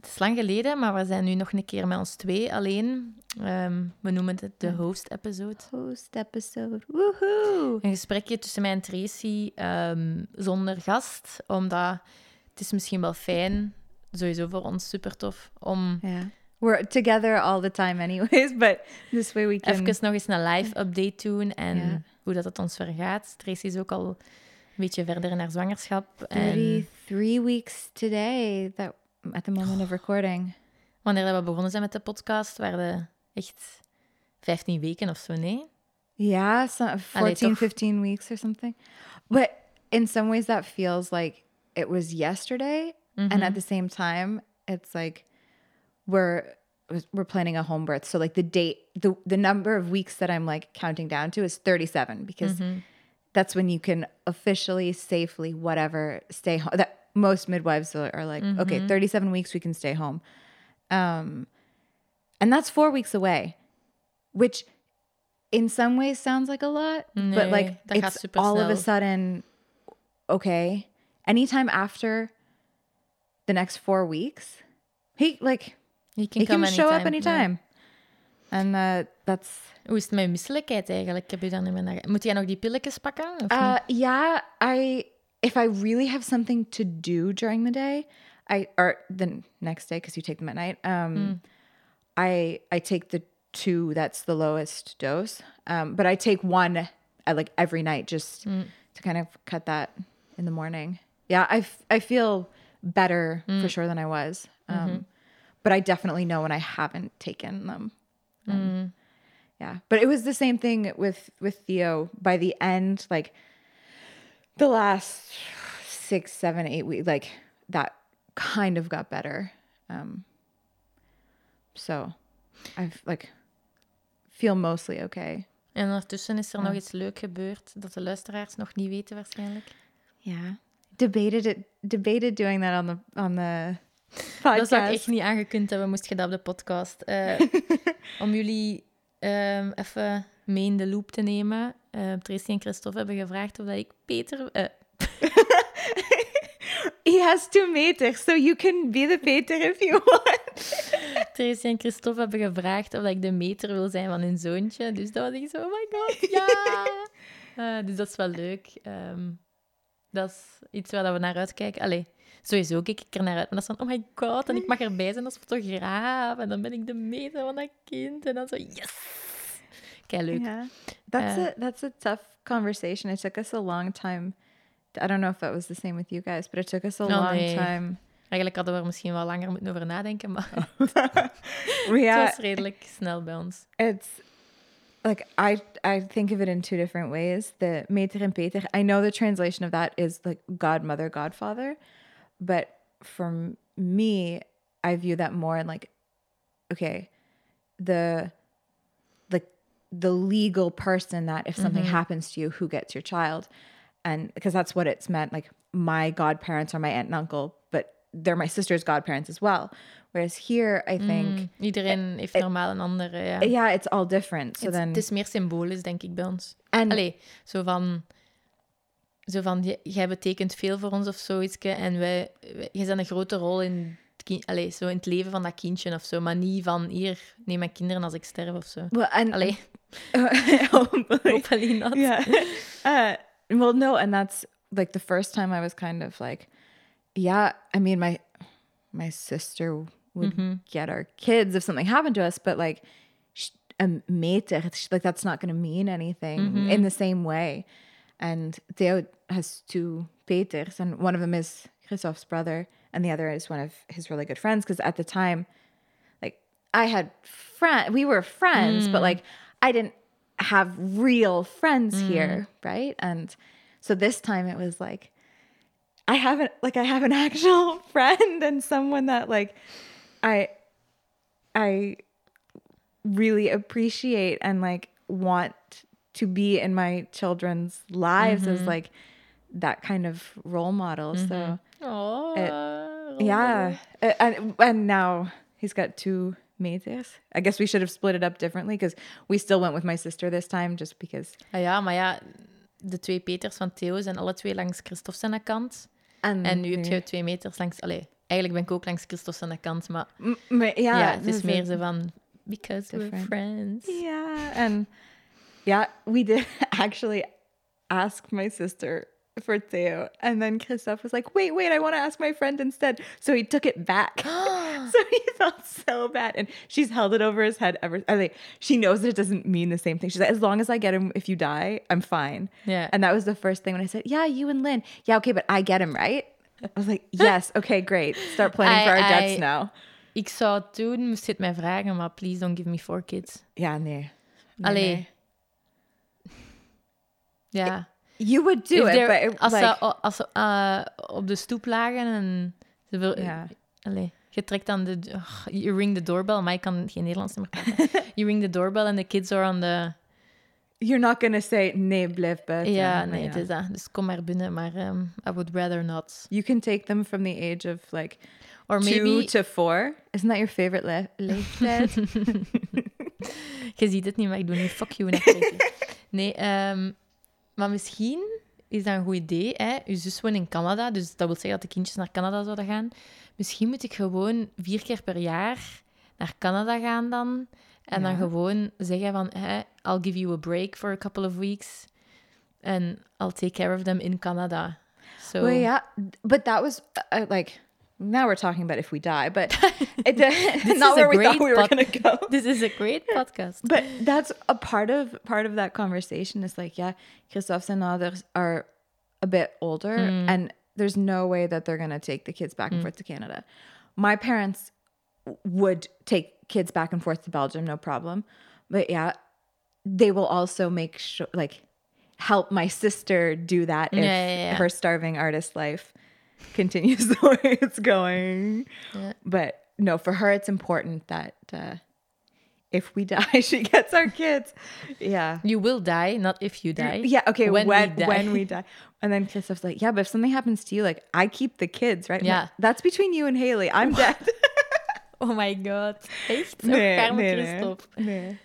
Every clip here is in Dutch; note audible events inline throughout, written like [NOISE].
Het is lang geleden, maar we zijn nu nog een keer met ons twee alleen. Ehm, we noemen het de host-episode. Host episode. Woohoo! Een gesprekje tussen mij en Tracy ehm, zonder gast, omdat het is misschien wel fijn, sowieso voor ons super tof, om Yeah. We're together all the time anyways, [LAUGHS] but this way we can... even nog eens een live update doen en hoe dat het ons vergaat. Tracy is ook al een beetje verder in haar zwangerschap. En 33 weeks today that at the moment of recording. wanneer we begonnen zijn met de podcast, waren het echt 15 weken of zo, nee? Yeah, so 14, toch? 15 weeks or something. But in some ways, that feels like it was yesterday. And at mm-hmm. the same time, it's like we're we're planning a home birth. So like the date, the the number of weeks that I'm like counting down to is 37 because mm-hmm. that's when you can officially, safely, whatever, stay home. That most midwives are, like, okay, 37 weeks we can stay home. Um, and that's four weeks away, which in some ways sounds like a lot, but like it's all of a sudden okay. Anytime after the next four weeks, he like Je he can show up ja. anytime, and uh, that's Hoe is het met misselijkheid eigenlijk? Heb je niet meer naar... Moet jij nog die pilletjes pakken? Of Uh, yeah, I if I really have something to do during the day, I or the next day because you take them at night. Um, I I take the two. That's the lowest dose. Um, but I take one at like every night just to kind of cut that in the morning. Yeah, I f- I feel better for sure than I was. Um, but I definitely know when I haven't taken them. Um, Yeah, but it was the same thing with with Theo. By the end, like the last six, seven, eight weeks, like that kind of got better. Um, so I've like feel mostly okay. En ondertussen is er nog iets leuk gebeurd dat de luisteraars nog niet weten waarschijnlijk. Yeah, debated it, debated doing that on the on the [LAUGHS] Dat podcast. zou ik echt niet aangekund hebben, moest je dat op de podcast. Eh, [LAUGHS] om jullie ehm, even mee in de loop te nemen. Tracy en Christophe hebben gevraagd of dat ik Peter... eh, [LAUGHS] He has two meters, so you can be the Peter if you want. [LAUGHS] Tracy en Christophe hebben gevraagd of dat ik de meter wil zijn van hun zoontje. Dus dat was ik zo, oh my god, ja! [LAUGHS] Eh, dus dat is wel leuk. Ehm, dat is iets waar dat we naar uitkijken. Allee, sowieso kijk ik er naar uit. Maar dat is van, oh my god, en ik mag erbij zijn als fotograaf. En dan ben ik de meter van dat kind. En dan zo, yes! Yeah, that's Uh, a that's a tough conversation. It took us a long time. I don't know if that was the same with you guys, but it took us a No, long nee. time. Eigenlijk hadden we er misschien wel langer moeten over nadenken, maar [LAUGHS] [LAUGHS] het Yeah, was redelijk snel bij ons. it's like I I think of it in two different ways. The meter and peter. I know the translation of that is like godmother, godfather, but for me, I view that more in like, okay, the the legal person that if something happens to you, who gets your child, and because that's what it's meant. Like my godparents are my aunt and uncle, but they're my sister's godparents as well. Whereas here, I think, Iedereen heeft normaal een andere... Ja. yeah, it's all different. So het, then, het is meer symbolisch, denk ik, bij ons. En- Allee, zo van... Zo van, jij betekent veel voor ons of zoiets. En wij, wij, jij bent een grote rol in kind, zo in het leven van dat kindje of zo. Maar niet van, hier, neem mijn kinderen als ik sterf of zo. well, [LAUGHS] hopefully, hopefully not. yeah. Uh, well, no, and that's like the first time I was kind of like, yeah. I mean, my my sister would mm-hmm. get our kids if something happened to us, but like meter, like that's not going to mean anything mm-hmm. in the same way. And Theo has two Peters, and one of them is Christoph's brother, and the other is one of his really good friends. Because at the time, like I had friend, we were friends, but mm. like I didn't have real friends here, right? And so this time it was like I haven't like I have an [LAUGHS] actual friend and someone that like I I really appreciate and like want to be in my children's lives as like that kind of role model. So Oh, yeah, A- and and now he's got two meisjes. I guess we should have split it up differently because we still went with my sister this time, just because. Ah ja, maar ja, de twee Peters van Theo zijn alle twee langs Christophe zijn kant. En, En nu heb je twee meters langs... Allee, eigenlijk ben ik ook langs Christophe zijn kant, maar M- maar ja, ja, het is meer zo van... Because we're friends. Yeah, and yeah, we did [LAUGHS] actually ask my sister for Theo, and then Christophe was like, "Wait, wait, I want to ask my friend instead." So he took it back. [GASPS] [LAUGHS] so he felt so bad, and she's held it over his head ever. I like, she knows that it doesn't mean the same thing. She's like, "As long as I get him, if you die, I'm fine." Yeah. And that was the first thing when I said, "Yeah, you and Lynn. Yeah, okay, but I get him right." I was like, "Yes, [LAUGHS] okay, great. Start planning I- for our deaths I- now." Ik zou het doen, moest je het mij vragen, maar please don't give me four kids. Yeah, nee. Nee, Allee. nee. Ja. You would do If it, but it, als like, ze, als ze eh, op de stoep lagen en ze wil, Ja. Allee, je trekt aan de... you ring the doorbell, maar ik kan geen Nederlands meer praten. [LAUGHS] you ring the doorbell and the kids are on the... You're not gonna say nee, blijf buiten. Ja, nee, ja. het is dat. Dus kom maar binnen, maar um, I would rather not. You can take them from the age of like Or two maybe... to four. Isn't that your favorite le- leeftijd? [LAUGHS] Je ziet het niet, maar ik doe nu fuck you. [LAUGHS] Nee, ehm, maar misschien is dat een goed idee. Hè? Uw zus woont in Canada, dus dat wil zeggen dat de kindjes naar Canada zouden gaan. Misschien moet ik gewoon vier keer per jaar naar Canada gaan dan. En dan gewoon zeggen van, hè, I'll give you a break for a couple of weeks. And I'll take care of them in Canada. So, well, yeah, but that was uh, like now we're talking about if we die, but [LAUGHS] it, not where we thought we were gonna go. [LAUGHS] This is a great podcast. But that's a part of part of that conversation is like, yeah, Christophe's and others are a bit older, mm. and there's no way that they're gonna take the kids back and mm. forth to Canada. My parents would take kids back and forth to Belgium, no problem. But yeah, they will also make sure, like, help my sister do that if Yeah, yeah, yeah. her starving artist life continues [LAUGHS] the way it's going. Yeah. But no, for her, it's important that uh, if we [LAUGHS] die, she gets our kids. Yeah. You will die, not if you die. Yeah. Okay. When When when we we, [LAUGHS] die. die. And then Christoph's like, yeah, but if something happens to you, like I keep the kids, right? Yeah. like, That's between you and Haley. I'm dead. Oh my god. Echt? Nee, met nee, Christophe. nee,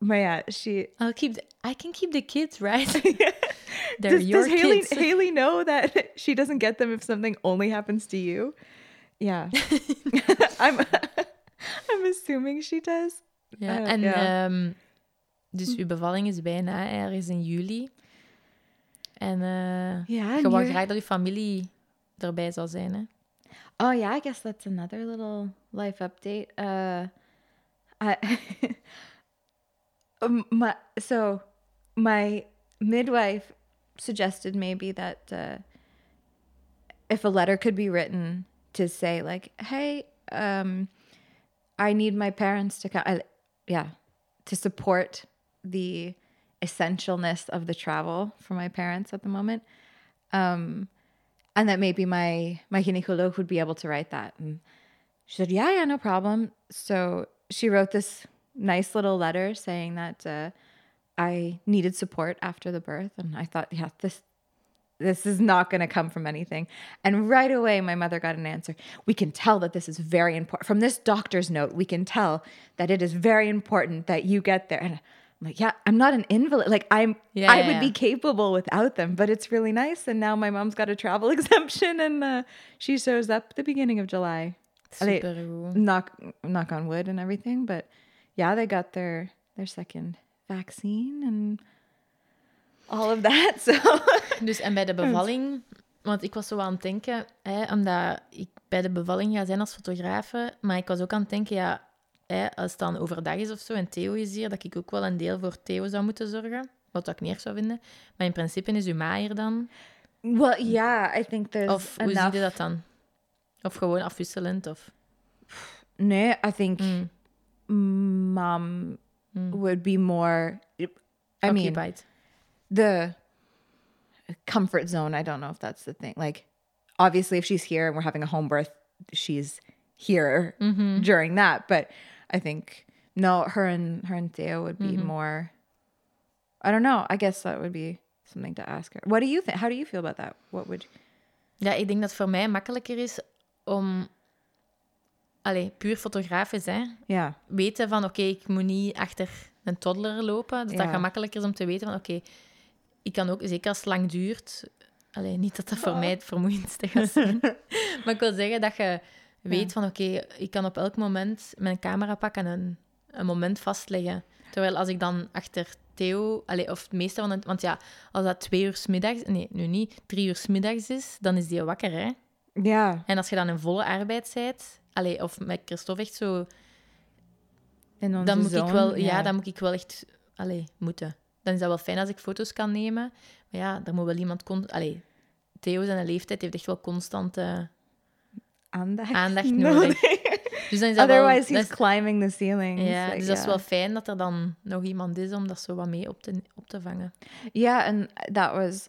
Maar ja, she. I'll keep the, I can keep the kids, right? [LAUGHS] [LAUGHS] They're Does, your does Haley kids. [LAUGHS] Haley know that she doesn't get them if something only happens to you? Yeah. I'm I'm assuming she does. Ja, Eh, en ja. ehm, dus uw bevalling is bijna ergens in juli. En Ja, je wou graag dat je familie erbij zou zijn, hè? Oh yeah, I guess that's another little life update. Uh, I, um, my so my midwife suggested maybe that uh, if a letter could be written to say like, "Hey, um, I need my parents to come." I, yeah, to support the essentialness of the travel for my parents at the moment. Um, and that maybe my my gynecolog would be able to write that. And she said, "Yeah, yeah, no problem." So she wrote this nice little letter saying that uh, I needed support after the birth, and I thought, yeah, this this is not going to come from anything. And right away, my mother got an answer. We can tell that this is very important. From this doctor's note, we can tell that it is very important that you get there. And I'm like, yeah, I'm not an invalid. Like I'm, Yeah, I yeah, would yeah. be capable without them, but it's really nice. And now my mom's got a travel [LAUGHS] exemption, and uh, she shows up the beginning of July. Super knock knock on wood and everything, but yeah, they got their their second vaccine and all of that. [LAUGHS] So Dus en bij de bevalling, want ik was zo aan het denken, hè, omdat ik bij de bevalling ga zijn als fotografe, maar ik was ook aan het denken, ja, hè, als het dan overdag is of zo en Theo is hier, dat ik ook wel een deel voor Theo zou moeten zorgen, wat ik niet erg zou vinden. Maar in principe is uw ma hier dan. well, yeah, I think there's Of hoe zie je dat dan? Of gewoon afwisselend? Of... No, I think Mm. Mom mm. would be more. I mean, the comfort zone. I don't know if that's the thing. Like, obviously, if she's here and we're having a home birth, she's here mm-hmm. during that. But I think No, her and her and Theo would be mm-hmm. more. I don't know. I guess that would be something to ask her. What do you think? How do you feel about that? What would? Ja, ik denk dat het voor mij makkelijker is om... Allee, puur fotografisch, hè. Yeah. Weten van, oké, ik moet niet achter een toddler lopen. Dat Ja. gaat makkelijker is om te weten van, oké, ik kan ook, zeker als het lang duurt... Allee, niet dat dat voor mij het vermoeiendste gaat zijn. [LAUGHS] maar ik wil zeggen dat je weet van, oké, ik kan op elk moment mijn camera pakken en een, een moment vastleggen. Terwijl als ik dan achter Theo, allee, of het meeste van het... Want ja, als dat twee uur 's middags... Nee, nu niet. Drie uur 's middags is, dan is die wakker, hè. Yeah. En als je dan in volle arbeid bent, allee, of met Christophe echt zo, dan moet ik wel, ja, dan moet ik wel echt, allee, moeten. Dan is dat wel fijn als ik foto's kan nemen. Maar ja, er moet wel iemand, allee, Theo zijn leeftijd heeft echt wel constante aandacht, aandacht No, nodig. Dus dan is dat Otherwise, wel, he's dat climbing the ceilings. is, ja, like, dus dat is wel fijn dat er dan nog iemand is om dat zo wat mee op te, op te vangen. Yeah, and that was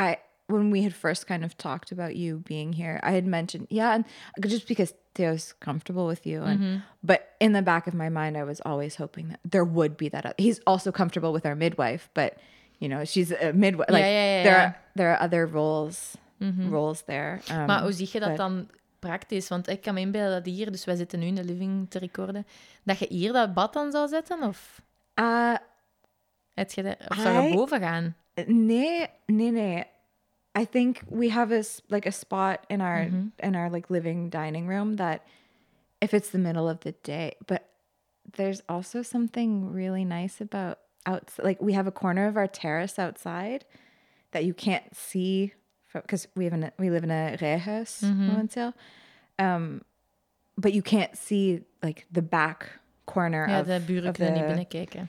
I when we had first kind of talked about you being here. I had mentioned yeah, and just because Theo's comfortable with you, and Mm-hmm. but in the back of my mind, I was always hoping that there would be that. He's also comfortable with our midwife, but you know she's a midwife. Like yeah, yeah, there yeah. are there are other roles roles there. Um, Maar hoe zie je dat but- dan praktisch? Want ik kan me inbeelden dat hier, dus wij zitten nu in de living te recorden, dat je hier dat bad dan zou zetten? Of, uh, heb je dat, of zou je I- boven gaan? Nee, nee, nee. I think we have a like a spot in our in our like living dining room that if it's the middle of the day, but there's also something really nice about outside. Like we have a corner of our terrace outside that you can't see because we have in a, we live in a rijhuis momenteel. Um, but you can't see like the back corner Ja, of, buren of niet the- binnenkijken.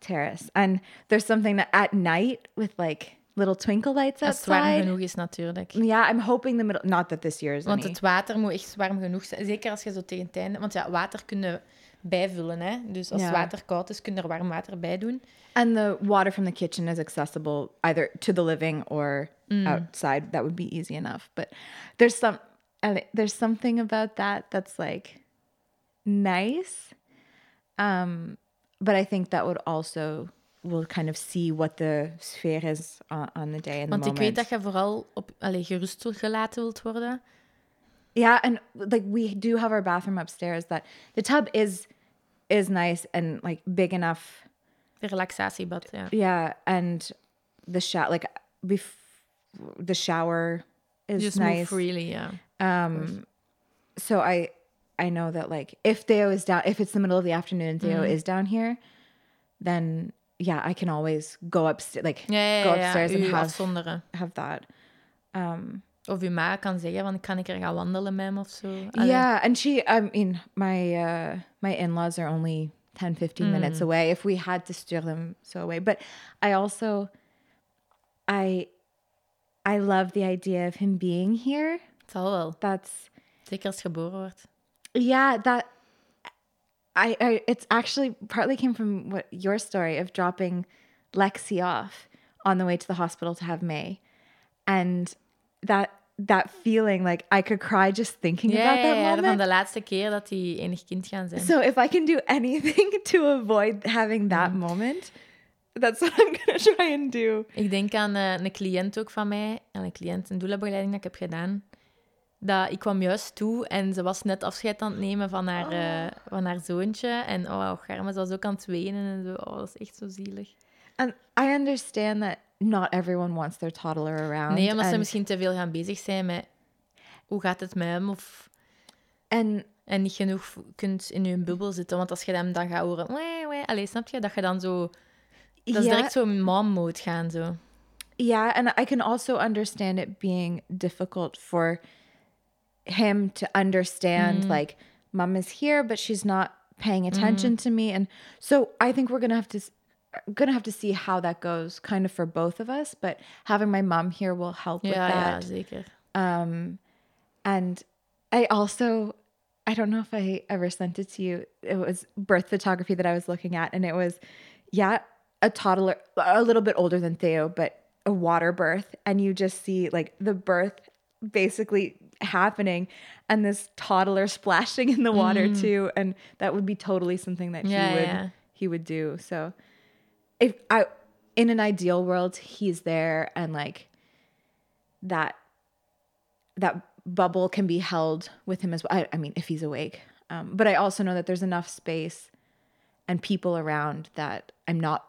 terrace. And there's something that at night with like little twinkle lights Als het warm outside. genoeg is natuurlijk. Yeah, I'm hoping the middle. Not that this year is Want any. het water moet echt warm genoeg zijn. Zeker als je zo tegen het einde... Want ja, water kunnen bijvullen, hè. Dus als Ja. het water koud is, kun je er warm water bij doen. And the water from the kitchen is accessible either to the living or Mm. outside. That would be easy enough. But there's some there's something about that that's like nice. Um, but I think that would also will kind of see what the sphere is on, on the day and Want the ik weet dat je vooral op, allee, gerust wil- gelaten wilt worden. Yeah, and like we do have our bathroom upstairs that the tub is is nice and like big enough. De relaxatiebad. Yeah, Yeah, and the shower like bef- the shower is Just move nice. freely, ja. Um so I I know that like if Theo is down if it's the middle of the afternoon and Theo is down here, then yeah, I can always go upstairs like Ja, ja, go upstairs and have afzonderen. have that. Um Of uw ma kan zeggen, van, kan ik er gaan wandelen met hem of zo. Allee. Yeah, and she I mean my uh my in-laws are only 10 15 minutes away if we had to steer them so away. But I also I I love the idea of him being here. Het zal wel. That's Zeker als geboren wordt. yeah, that I, I it's actually partly came from what your story of dropping Lexi off on the way to the hospital to have May. And that that feeling like I could cry just thinking Ja, about that ja, moment. van de laatste keer dat die enig kind gaan zijn. So if I can do anything [LAUGHS] to avoid having that moment, that's what I'm gonna try and do. Ik denk aan eh, een cliënt ook van mij, aan een cliënt, een doula-begeleiding dat ik heb gedaan. Dat ik kwam juist toe en ze was net afscheid aan het nemen van haar, eh, van haar zoontje. En oh, Germa, ze was ook aan het wenen en zo. Oh, dat is echt zo zielig. And I understand that not everyone wants their toddler around. Nee, omdat ze and, misschien te veel gaan bezig zijn met hoe gaat het met hem of, and en niet genoeg kunt in je bubbel zitten. Want als je hem dan gaat horen, wee, wee, allee, snap je? Dat je dan zo, dat is yeah, direct zo in mom mode gaan zo. yeah, and I can also understand it being difficult for him to understand like mom is here but she's not paying attention to me and so I think we're going to have to going to have to see how that goes kind of for both of us but having my mom here will help with Ja, ja, that zeker. Um, and I also, I don't know if I ever sent it to you. It was birth photography that I was looking at, and it was, yeah, a toddler, a little bit older than Theo, but a water birth, and you just see like the birth basically happening and this toddler [LAUGHS] splashing in the water too and that would be totally something that Yeah, he would yeah. he would do. So if i in an ideal world he's there and like that that bubble can be held with him as well. I, I mean if he's awake. Um, but i also know that there's enough space and people around that i'm not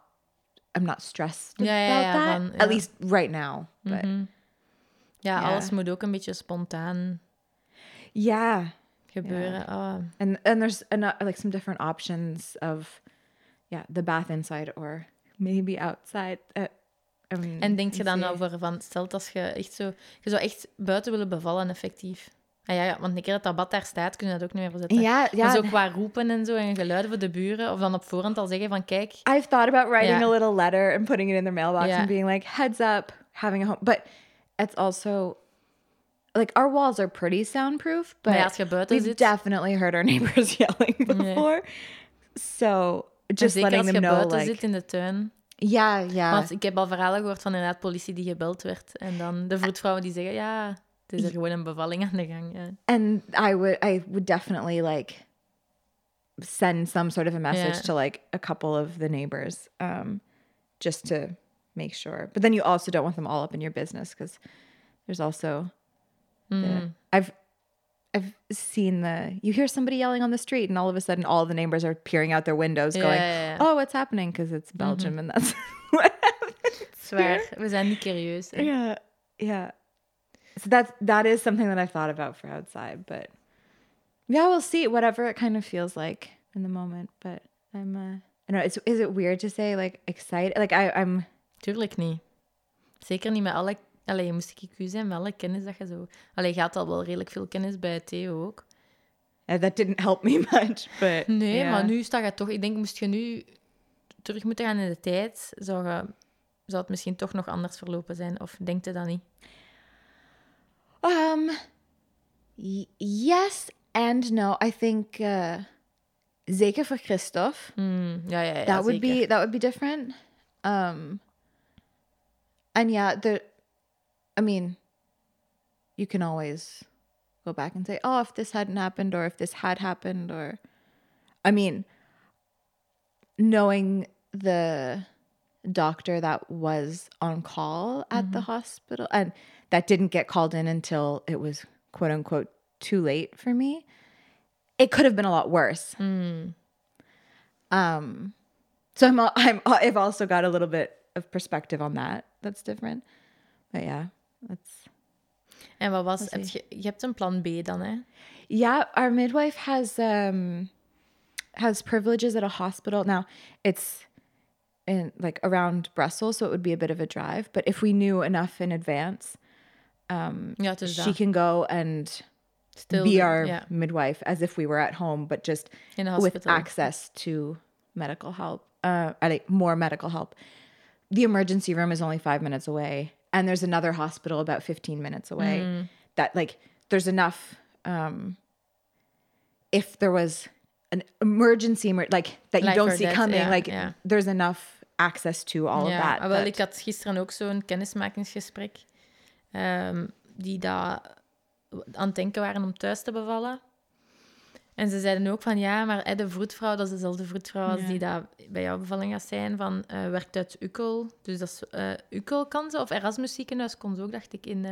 i'm not stressed ja, about that at least right now but Ja, Ja. alles moet ook een beetje spontaan yeah gebeuren. Oh. and and there's enough, like some different options of yeah the bath inside or maybe outside uh, I mean, En denk je dan over van, stelt als je echt zo, je zou echt buiten willen bevallen effectief. Ah ja, ja, want een keer dat dat bad daar staat, kun je dat ook niet meer verzetten. ja Maar zo ja qua roepen en zo en geluiden voor de buren, of dan op voorhand al zeggen van, kijk, I've thought about writing Ja. a little letter and putting it in their mailbox Ja. and being like heads up having a home but it's also like our walls are pretty soundproof but Maar ja, als je buiten we've definitely heard our [LAUGHS] neighbors [LAUGHS] yelling before so just zeker letting als je them know buiten like zit in de tuin. ja ja Want ik heb al verhalen gehoord van inderdaad politie die gebeld werd. En dan de vroedvrouwen die zeggen, ja, het is er gewoon een bevalling aan de gang. Ja. and i would i would definitely like send some sort of a message Yeah. to like a couple of the neighbors um just to make sure but then you also don't want them all up in your business because there's also Mm. the, i've i've seen the you hear somebody yelling on the street and all of a sudden all the neighbors are peering out their windows Ja, going ja, ja. oh what's happening because it's belgium and that's [LAUGHS] what Zwaar, we zijn niet curieus. yeah yeah so that's that is something that i've thought about for outside but yeah we'll see whatever it kind of feels like in the moment but i'm uh I don't know it's is it weird to say like excited like I I'm Tuurlijk niet. Zeker niet met alle... Allee, moest ik u zijn met alle kennis dat je zo... Allee, je had al wel redelijk veel kennis bij Theo ook. uh, that didn't help me [LAUGHS] much but Nee, yeah. maar nu sta je toch... Ik denk, moest je nu terug moeten gaan in de tijd, zou, je, zou het misschien toch nog anders verlopen zijn. Of denkt je dat niet? Um, yes and no. I think uh, zeker for Christophe, Hmm, ja, ja, ja, that would be that would be different. Um, and yeah, the, I mean, you can always go back and say, oh, if this hadn't happened, or if this had happened, or, I mean, knowing the doctor that was on call at the hospital and that didn't get called in until it was quote unquote too late for me it could have been a lot worse. Um so i'm i'm i've also got a little bit of perspective on that that's different but yeah that's En wat was... Heb zie je, je hebt een plan B dan, hè? Yeah, our midwife has um has privileges at a hospital. Now, it's in like around Brussels, so it would be a bit of a drive, but if we knew enough in advance, het is she can go and Still be our ja, midwife as if we were at home, but just with access to medical help, uh, I think more medical help. The emergency room is only five minutes away, and there's another hospital about 15 minutes away. Mm. That, like, there's enough. Um, if there was an emergency, emer- like, that you Life don't see death, coming, yeah, like, yeah. there's enough access to all ja, of that. ah, wel, ik had gisteren ook zo'n kennismakingsgesprek. ehm, die daar aan het denken waren om thuis te bevallen. En ze zeiden ook van ja, maar de vroedvrouw, dat is dezelfde vroedvrouw als Ja. die daar bij jouw bevalling gaat zijn, van, eh, werkt uit Ukkel. Dus dat is eh Ukkel kan ze, of Erasmus ziekenhuis kon ze ook, dacht ik, in... eh,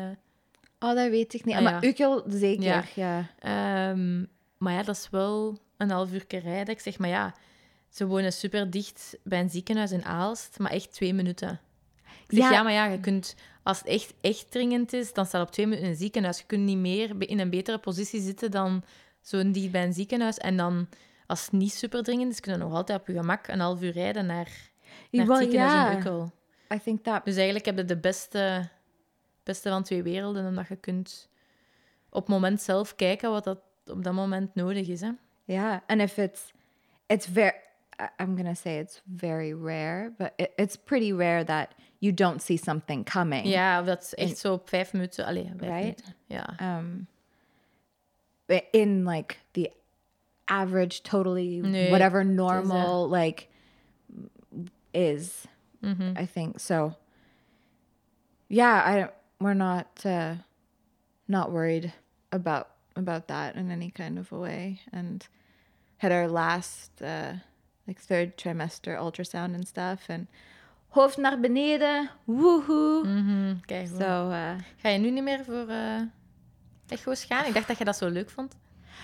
oh, dat weet ik niet. Ah, maar ja. Ukkel zeker, Ja. ja. Ehm, maar ja, dat is wel een half uur rijden. Ik zeg, maar ja, ze wonen super dicht bij een ziekenhuis in Aalst, maar echt twee minuten. Ik zeg, Ja. maar ja, je kunt, als het echt, echt dringend is, dan staat op twee minuten in een ziekenhuis. Je kunt niet meer in een betere positie zitten dan zo'n dicht bij een ziekenhuis. En dan, als het niet super dringend is, kun je nog altijd op je gemak een half uur rijden naar, naar het ziekenhuis in ja. Ukkel. I think that Dus eigenlijk heb je de beste, beste van twee werelden, omdat je kunt op het moment zelf kijken wat dat op dat moment nodig is. Hè? Yeah, and if it's it's very I'm gonna say it's very rare, but it, it's pretty rare that you don't see something coming. Ja, of dat is echt zo op vijf minuten. Allee, vijf Right? minuten. Ja. Um, in like the average, totally Nee, whatever normal like is, Mhm. I think. So. Yeah, I we're not uh, not worried about about that in any kind of a way. And had our last uh, like third trimester ultrasound and stuff and hoofd naar beneden woohoo. Mhm, Kijk, so uh Ga je nu niet meer voor eh echo's gaan? Ik dacht dat je dat zo leuk vond.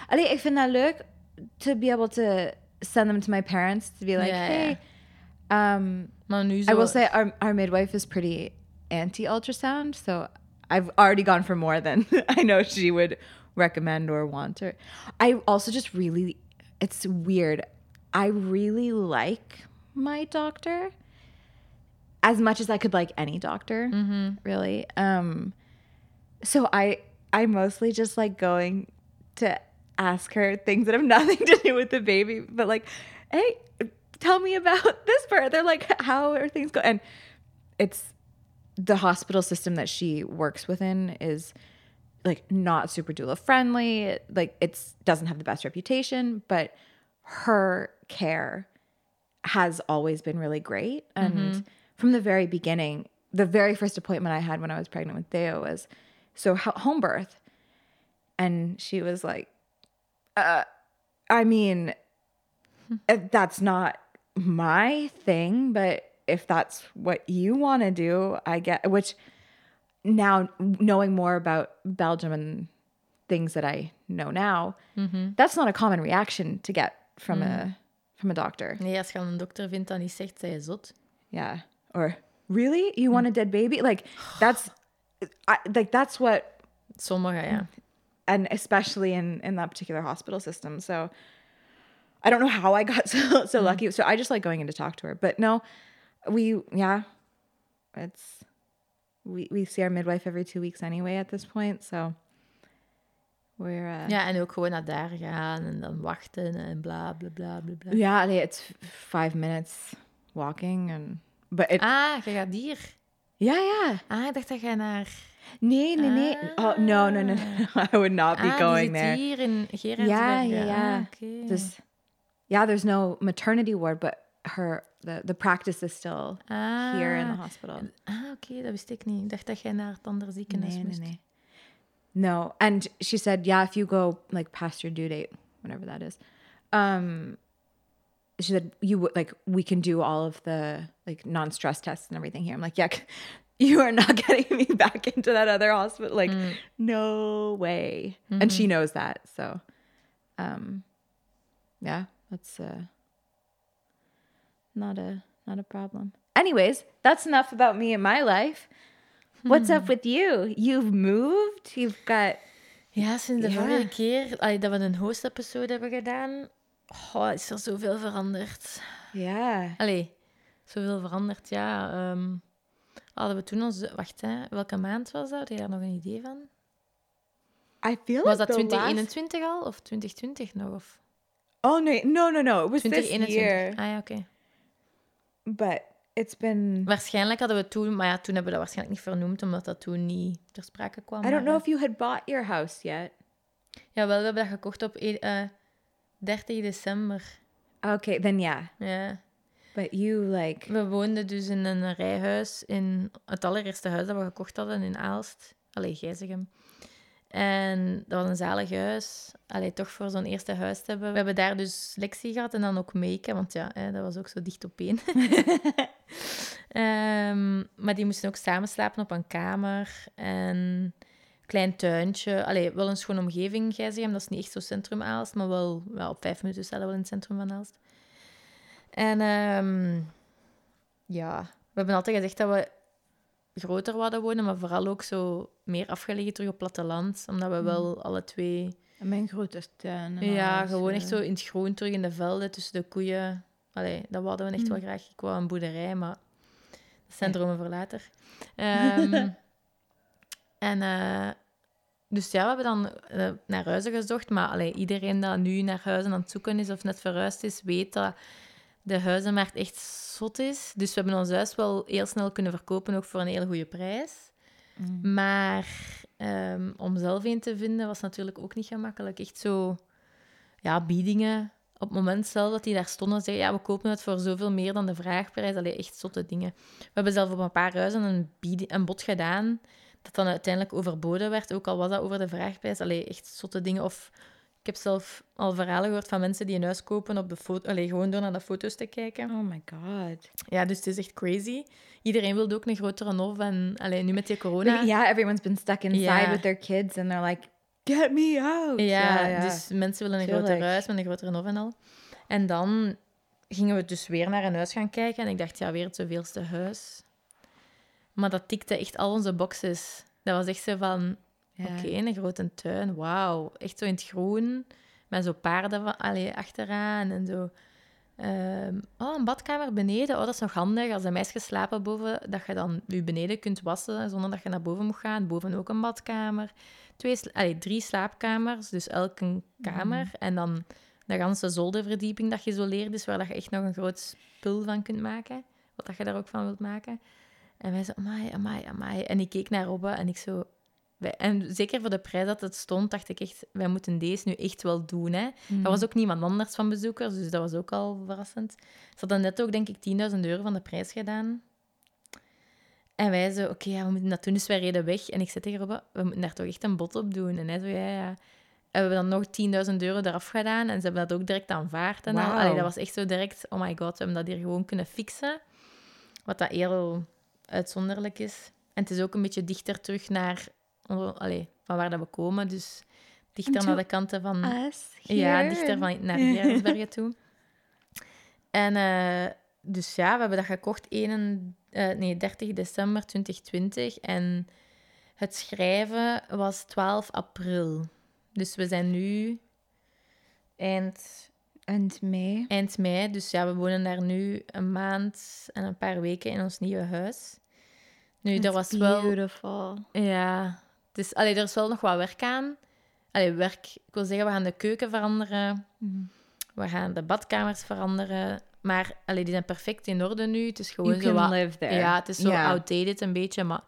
Allee, ik vind dat leuk to be able to send them to my parents to be like Ja, hey um Maar nu zo... I will say our, our midwife is pretty anti ultrasound, so I've already gone for more than [LAUGHS] I know she would recommend or want. Or I also just really, it's weird. I really like my doctor as much as I could like any doctor, really. Um, so I I mostly just like going to ask her things that have [LAUGHS] nothing to do with the baby, but like, hey, tell me about [LAUGHS] this part. They're like, how are things going? And it's the hospital system that she works within is like not super doula friendly. Like it's doesn't have the best reputation, but her care has always been really great. And mm-hmm. from the very beginning, the very first appointment I had when I was pregnant with Theo was so home birth. And she was like, uh, I mean, uh, that's not my thing, but if that's what you want to do, I get which now knowing more about Belgium and things that I know now, that's not a common reaction to get from a from a doctor. Nee, als je aan een dokter vindt dat niet zegt, zij zot. Yeah. Or really? You want a dead baby? Like that's I, like that's what so Sommige, ja. and especially in in that particular hospital system. So I don't know how I got [LAUGHS] so so lucky. So I just like going in to talk to her. But no, we yeah, it's we we see our midwife every two weeks anyway at this point. So we're uh, Ja, en ook gewoon naar daar gaan en dan wachten en bla, bla, bla, bla, bla. yeah, it's five minutes walking and but it Ah, je gaat hier. Yeah yeah Ah, ik dacht dat jij naar... nee nee nee oh no no no, no. [LAUGHS] I would not be ah, going there. hier in. Ja, ja, ja. Ah, oké. There's, yeah, there's no maternity ward, but her the the practice is still here in the Ah. hospital. Ah, oké, dat wist ik niet. Ik dacht dat jij naar het andere ziekenhuis Nee, nee, moest. nee. No, and she said, yeah, if you go like past your due date, whatever that is, um, she said you would like we can do all of the like non-stress tests and everything here. I'm like, yeah, [LAUGHS] you are not [LAUGHS] getting me back into that other hospital. Like, no way. And she knows that, so, um, yeah, that's uh, not a not a problem. Anyways, that's enough about me and my life. What's up with you? You've moved. You've got Ja, sinds de Ja. vorige keer allee, dat we een host-episode hebben gedaan, oh, is er zoveel veranderd. yeah. Allee, zoveel veranderd, ja. ehm, hadden we toen ons... Wacht, hè. Welke maand was dat? Had je daar nog een idee van? I feel Was dat the last- 2021 al? Of 2020 nog? Of Oh no, no, no, no. It was this 2021? year, Ah ja, oké. but it's been. Waarschijnlijk hadden we toen... Maar ja, toen hebben we dat waarschijnlijk niet vernoemd, omdat dat toen niet ter sprake kwam. I don't know if you had bought your house yet. Jawel, we hebben dat gekocht op eh, eh, 30 december. Okay, then yeah. Ja. But you like We woonden dus in een rijhuis in het allereerste huis dat we gekocht hadden in Aalst. Allee, Gijzegem. En dat was een zalig huis. Allee, toch voor zo'n eerste huis te hebben. We hebben daar dus Lexi gehad en dan ook Meike, want ja, hè, dat was ook zo dicht op één. [LAUGHS] [LAUGHS] Ehm, maar die moesten ook samen slapen op een kamer. En klein tuintje. Allee, wel een schone omgeving, Gijzegem. Dat is niet echt zo centrum Aalst, maar wel, wel op vijf minuten we wel in het centrum van Aalst. En ehm, ja, we hebben altijd gezegd dat we groter wilden wonen, maar vooral ook zo meer afgelegen terug op platteland. Omdat we wel alle twee... mijn grote tuin. en Ja, gewoon eh. echt zo in het groen terug in de velden tussen de koeien. Allee, dat wilden we echt wel graag. Ik wou een boerderij, maar dat zijn dromen voor later. Ehm, [LAUGHS] [LAUGHS] en eh, dus ja, we hebben dan eh, naar huizen gezocht. Maar allee, iedereen dat nu naar huizen aan het zoeken is of net verhuisd is, weet dat de huizenmarkt echt zot is. Dus we hebben ons huis wel heel snel kunnen verkopen, ook voor een hele goede prijs. Mm. Maar ehm, om zelf een te vinden was natuurlijk ook niet gemakkelijk. Echt zo, ja, biedingen. Op het moment zelf dat die daar stonden, zeiden ja, we kopen het voor zoveel meer dan de vraagprijs. Allee, echt zotte dingen. We hebben zelf op een paar huizen een, bied- een bod gedaan dat dan uiteindelijk overboden werd, ook al was dat over de vraagprijs. Allee, echt zotte dingen. Of ik heb zelf al verhalen gehoord van mensen die een huis kopen op de foto, allee, gewoon door naar de foto's te kijken. Oh my god. Ja, dus het is echt crazy. Iedereen wilde ook een grotere hof en allee, nu met die corona. Yeah, everyone's been stuck inside Ja. with their kids and they're like, get me out. Ja, dus mensen willen een groter huis met een grotere hof en al. En dan gingen we dus weer naar een huis gaan kijken. En ik dacht, ja, weer het zoveelste huis. Maar dat tikte echt al onze boxes. Dat was echt zo van, Ja. oké, een grote tuin, wauw. Echt zo in het groen, met zo paarden van, allee, achteraan en zo. Ehm, oh, een badkamer beneden. Oh, dat is nog handig. Als de meisjes slapen boven, dat je dan je beneden kunt wassen zonder dat je naar boven moet gaan. Boven ook een badkamer. Twee, allee, drie slaapkamers, dus elk een kamer. En dan de ganse zolderverdieping dat geïsoleerd is, waar dat je echt nog een groot spul van kunt maken. Wat dat je daar ook van wilt maken. En wij zo, amai, amai, amai. En ik keek naar Robbe en ik zo... wij- En zeker voor de prijs dat het stond, dacht ik echt, wij moeten deze nu echt wel doen. Hè. Mm. Er was ook niemand anders van bezoekers, dus dat was ook al verrassend. Ze hadden net ook, denk ik, 10.000 euro van de prijs gedaan. En wij zo, oké, ja, we moeten dat doen. Dus wij reden weg. En ik zei tegen Robbe, we moeten daar toch echt een bod op doen. En hij zo, ja, ja. En we hebben dan nog 10.000 euro eraf gedaan. En ze hebben dat ook direct aanvaard. En al. Allee, dat was echt zo direct, oh my god, we hebben dat hier gewoon kunnen fixen. Wat dat heel uitzonderlijk is. En het is ook een beetje dichter terug naar, allee, van waar dat we komen. Dus dichter naar de kanten van... Ja, dichter van, [LAUGHS] naar Geraardsbergen toe. En eh, dus ja, we hebben dat gekocht 1, eh, nee, 30 december 2020. En het schrijven was 12 april. Dus we zijn nu eind, And May. eind mei. Dus ja, we wonen daar nu een maand en een paar weken in ons nieuwe huis. Nu, er was wel... beautiful. Ja, het is, allee, er is wel nog wat werk aan. Allee, werk, ik wil zeggen, we gaan de keuken veranderen. Mm. We gaan de badkamers veranderen. Maar allee, die zijn perfect in orde nu. Het is gewoon You zo can wat... live there. Ja, het is zo Ja. outdated een beetje, maar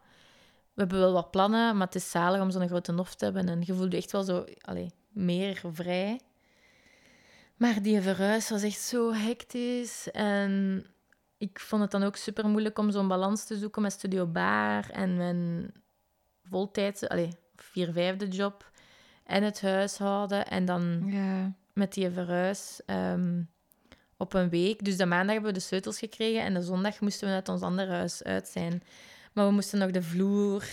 we hebben wel wat plannen. Maar het is zalig om zo'n grote nof te hebben. En je voelt je echt wel zo allee, meer vrij. Maar die verhuis was echt zo hectisch. En ik vond het dan ook super moeilijk om zo'n balans te zoeken met Studio Bar en mijn voltijdse, allee, vier vijfde job en het huishouden. En dan Ja. met die verhuis ehm, op een week. Dus de maandag hebben we de sleutels gekregen en de zondag moesten we uit ons andere huis uit zijn. Maar we moesten nog de vloer,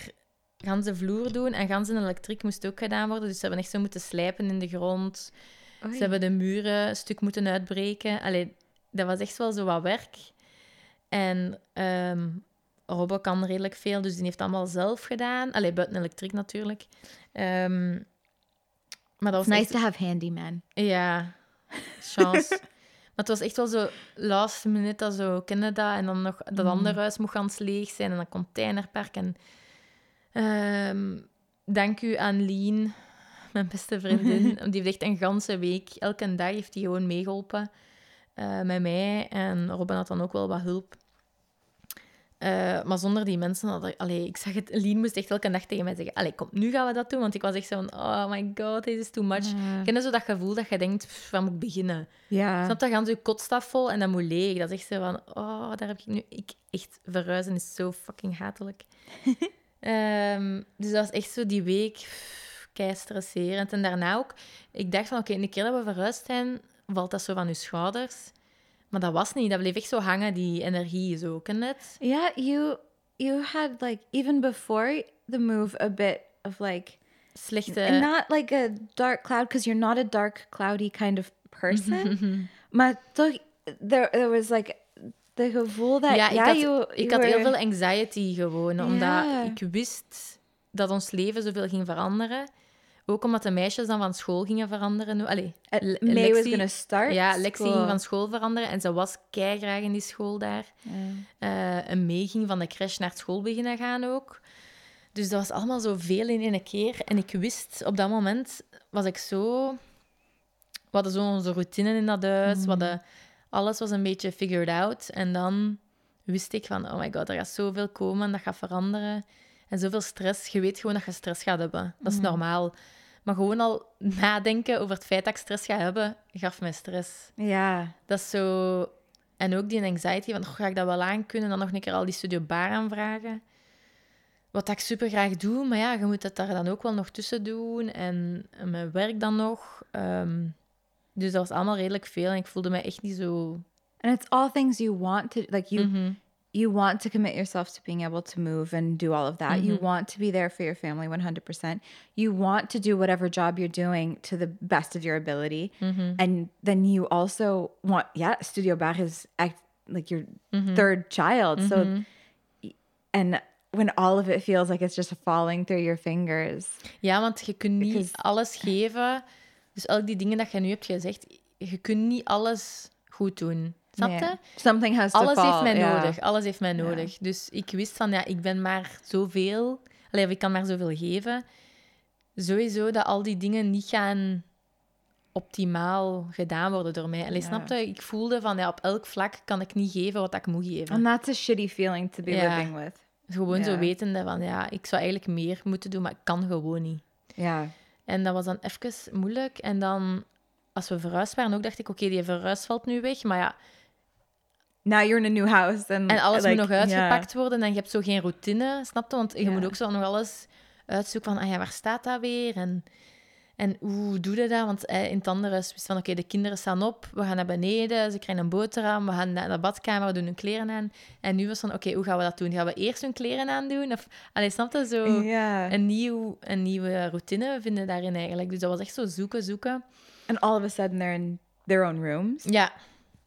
ganse vloer doen en ganse elektriek moest ook gedaan worden. Dus ze hebben echt zo moeten slijpen in de grond. Oei. Ze hebben de muren een stuk moeten uitbreken. Allee, dat was echt wel zo wat werk. En Robbo kan redelijk veel, dus die heeft allemaal zelf gedaan. Allee, buiten elektriek natuurlijk. Ehm, maar dat was nice echt- to have handyman. ja, chance. [LAUGHS] maar het was echt wel zo last minute, dat zo, ken je dat? En dan nog dat Mm. andere huis mocht gans leeg zijn en een containerpark. En, ehm, dank u aan Lien, mijn beste vriendin. [LAUGHS] Die heeft echt een ganse week, elke dag heeft die gewoon meegeholpen eh, met mij. En Robin had dan ook wel wat hulp. Eh, maar zonder die mensen had ik... Allee, ik zag het... Lien moest echt elke dag tegen mij zeggen... Allee, kom, nu gaan we dat doen. Want ik was echt zo van... Oh my god, this is too much. Ja. Ken je zo dat gevoel dat je denkt, pff, waar moet ik beginnen? Ja. Snap dan gaan ze je kotstaf vol en dat moet leeg. Dat is echt zo van, oh, daar heb ik nu... Ik, echt, verhuizen is zo fucking hatelijk. [LAUGHS] Ehm, dus dat was echt zo die week, pff, kei stresserend. En daarna ook, ik dacht van, oké, een keer dat we verhuisd zijn, valt dat zo van je schouders. Maar dat was niet, dat bleef echt zo hangen, die energie, zo, ken je het? Yeah, you you had like even before the move a bit of like Slechte... and not like a dark cloud because you're not a dark cloudy kind of person. [LAUGHS] maar toch there there was like the gevoel that ja, ik yeah, had, you, ik you had heel veel anxiety gewoon, omdat Ja. ik wist dat ons leven zoveel ging veranderen. Ook omdat de meisjes dan van school gingen veranderen. Allee, Le- May was gonna start. ja, Lexi ging van school veranderen en ze was graag in die school daar. Eh, en May ging van de crash naar school beginnen gaan ook. Dus dat was allemaal zoveel in één keer. En ik wist, op dat moment was ik zo... We hadden zo onze routine in dat huis. Hadden, alles was een beetje figured out. En dan wist ik van, oh my god, er gaat zoveel komen, dat gaat veranderen. En zoveel stress. Je weet gewoon dat je stress gaat hebben. Dat is normaal. Maar gewoon al nadenken over het feit dat ik stress ga hebben, gaf mij stress. Ja. Dat is zo... En ook die anxiety van, "Goh, ga ik dat wel aankunnen? Dan nog een keer al die studio bar aanvragen. wat ik super graag doe, maar ja, je moet het daar dan ook wel nog tussen doen. En, en mijn werk dan nog. Ehm, dus dat was allemaal redelijk veel. En ik voelde me echt niet zo... And it's all things you want to like you Mhm. You want to commit yourself to being able to move and do all of that. You mm-hmm. want to be there for your family 100%. You want to do whatever job you're doing to the best of your ability. Mm-hmm. And then you also want, yeah, Studio Bar is act, like your mm-hmm. third child. So, and when all of it feels like it's just falling through your fingers. Ja, want je kunt niet Because- alles geven. Dus al die dingen dat je nu hebt gezegd, je kunt niet alles goed doen. Snap je? Yeah. Something has to Alles fall. heeft mij yeah. nodig. Alles heeft mij nodig. Dus ik wist van, ja, ik ben maar zoveel... Allee, of ik kan maar zoveel geven. Sowieso dat al die dingen niet gaan optimaal gedaan worden door mij. Allee, Ja. snap je? Ik voelde van, ja, op elk vlak kan ik niet geven wat ik moet geven. And that's a shitty feeling to be Ja. living with. Gewoon zo Ja. wetende van, ja, ik zou eigenlijk meer moeten doen, maar ik kan gewoon niet. Yeah. En dat was dan even moeilijk. En dan, als we verhuisd waren, ook dacht ik, oké, die verhuis valt nu weg. Maar ja, Now you're in a new house and en alles like, moet nog yeah. uitgepakt worden. En je hebt zo geen routine, snap je? Want je moet ook zo nog alles uitzoeken van, ah ja, waar staat dat weer? En, en hoe doe je dat? Want eh, in het andere huis wist van, oké, de kinderen staan op, we gaan naar beneden, ze krijgen een boterham, we gaan naar de badkamer, we doen hun kleren aan. En nu was van, oké, hoe gaan we dat doen? Gaan we eerst hun kleren aandoen? Of, allee, snap je? Zo Yeah. een, nieuw, een nieuwe routine vinden daarin eigenlijk. Dus dat was echt zo zoeken, zoeken. And all of a sudden they're in their own rooms. Ja,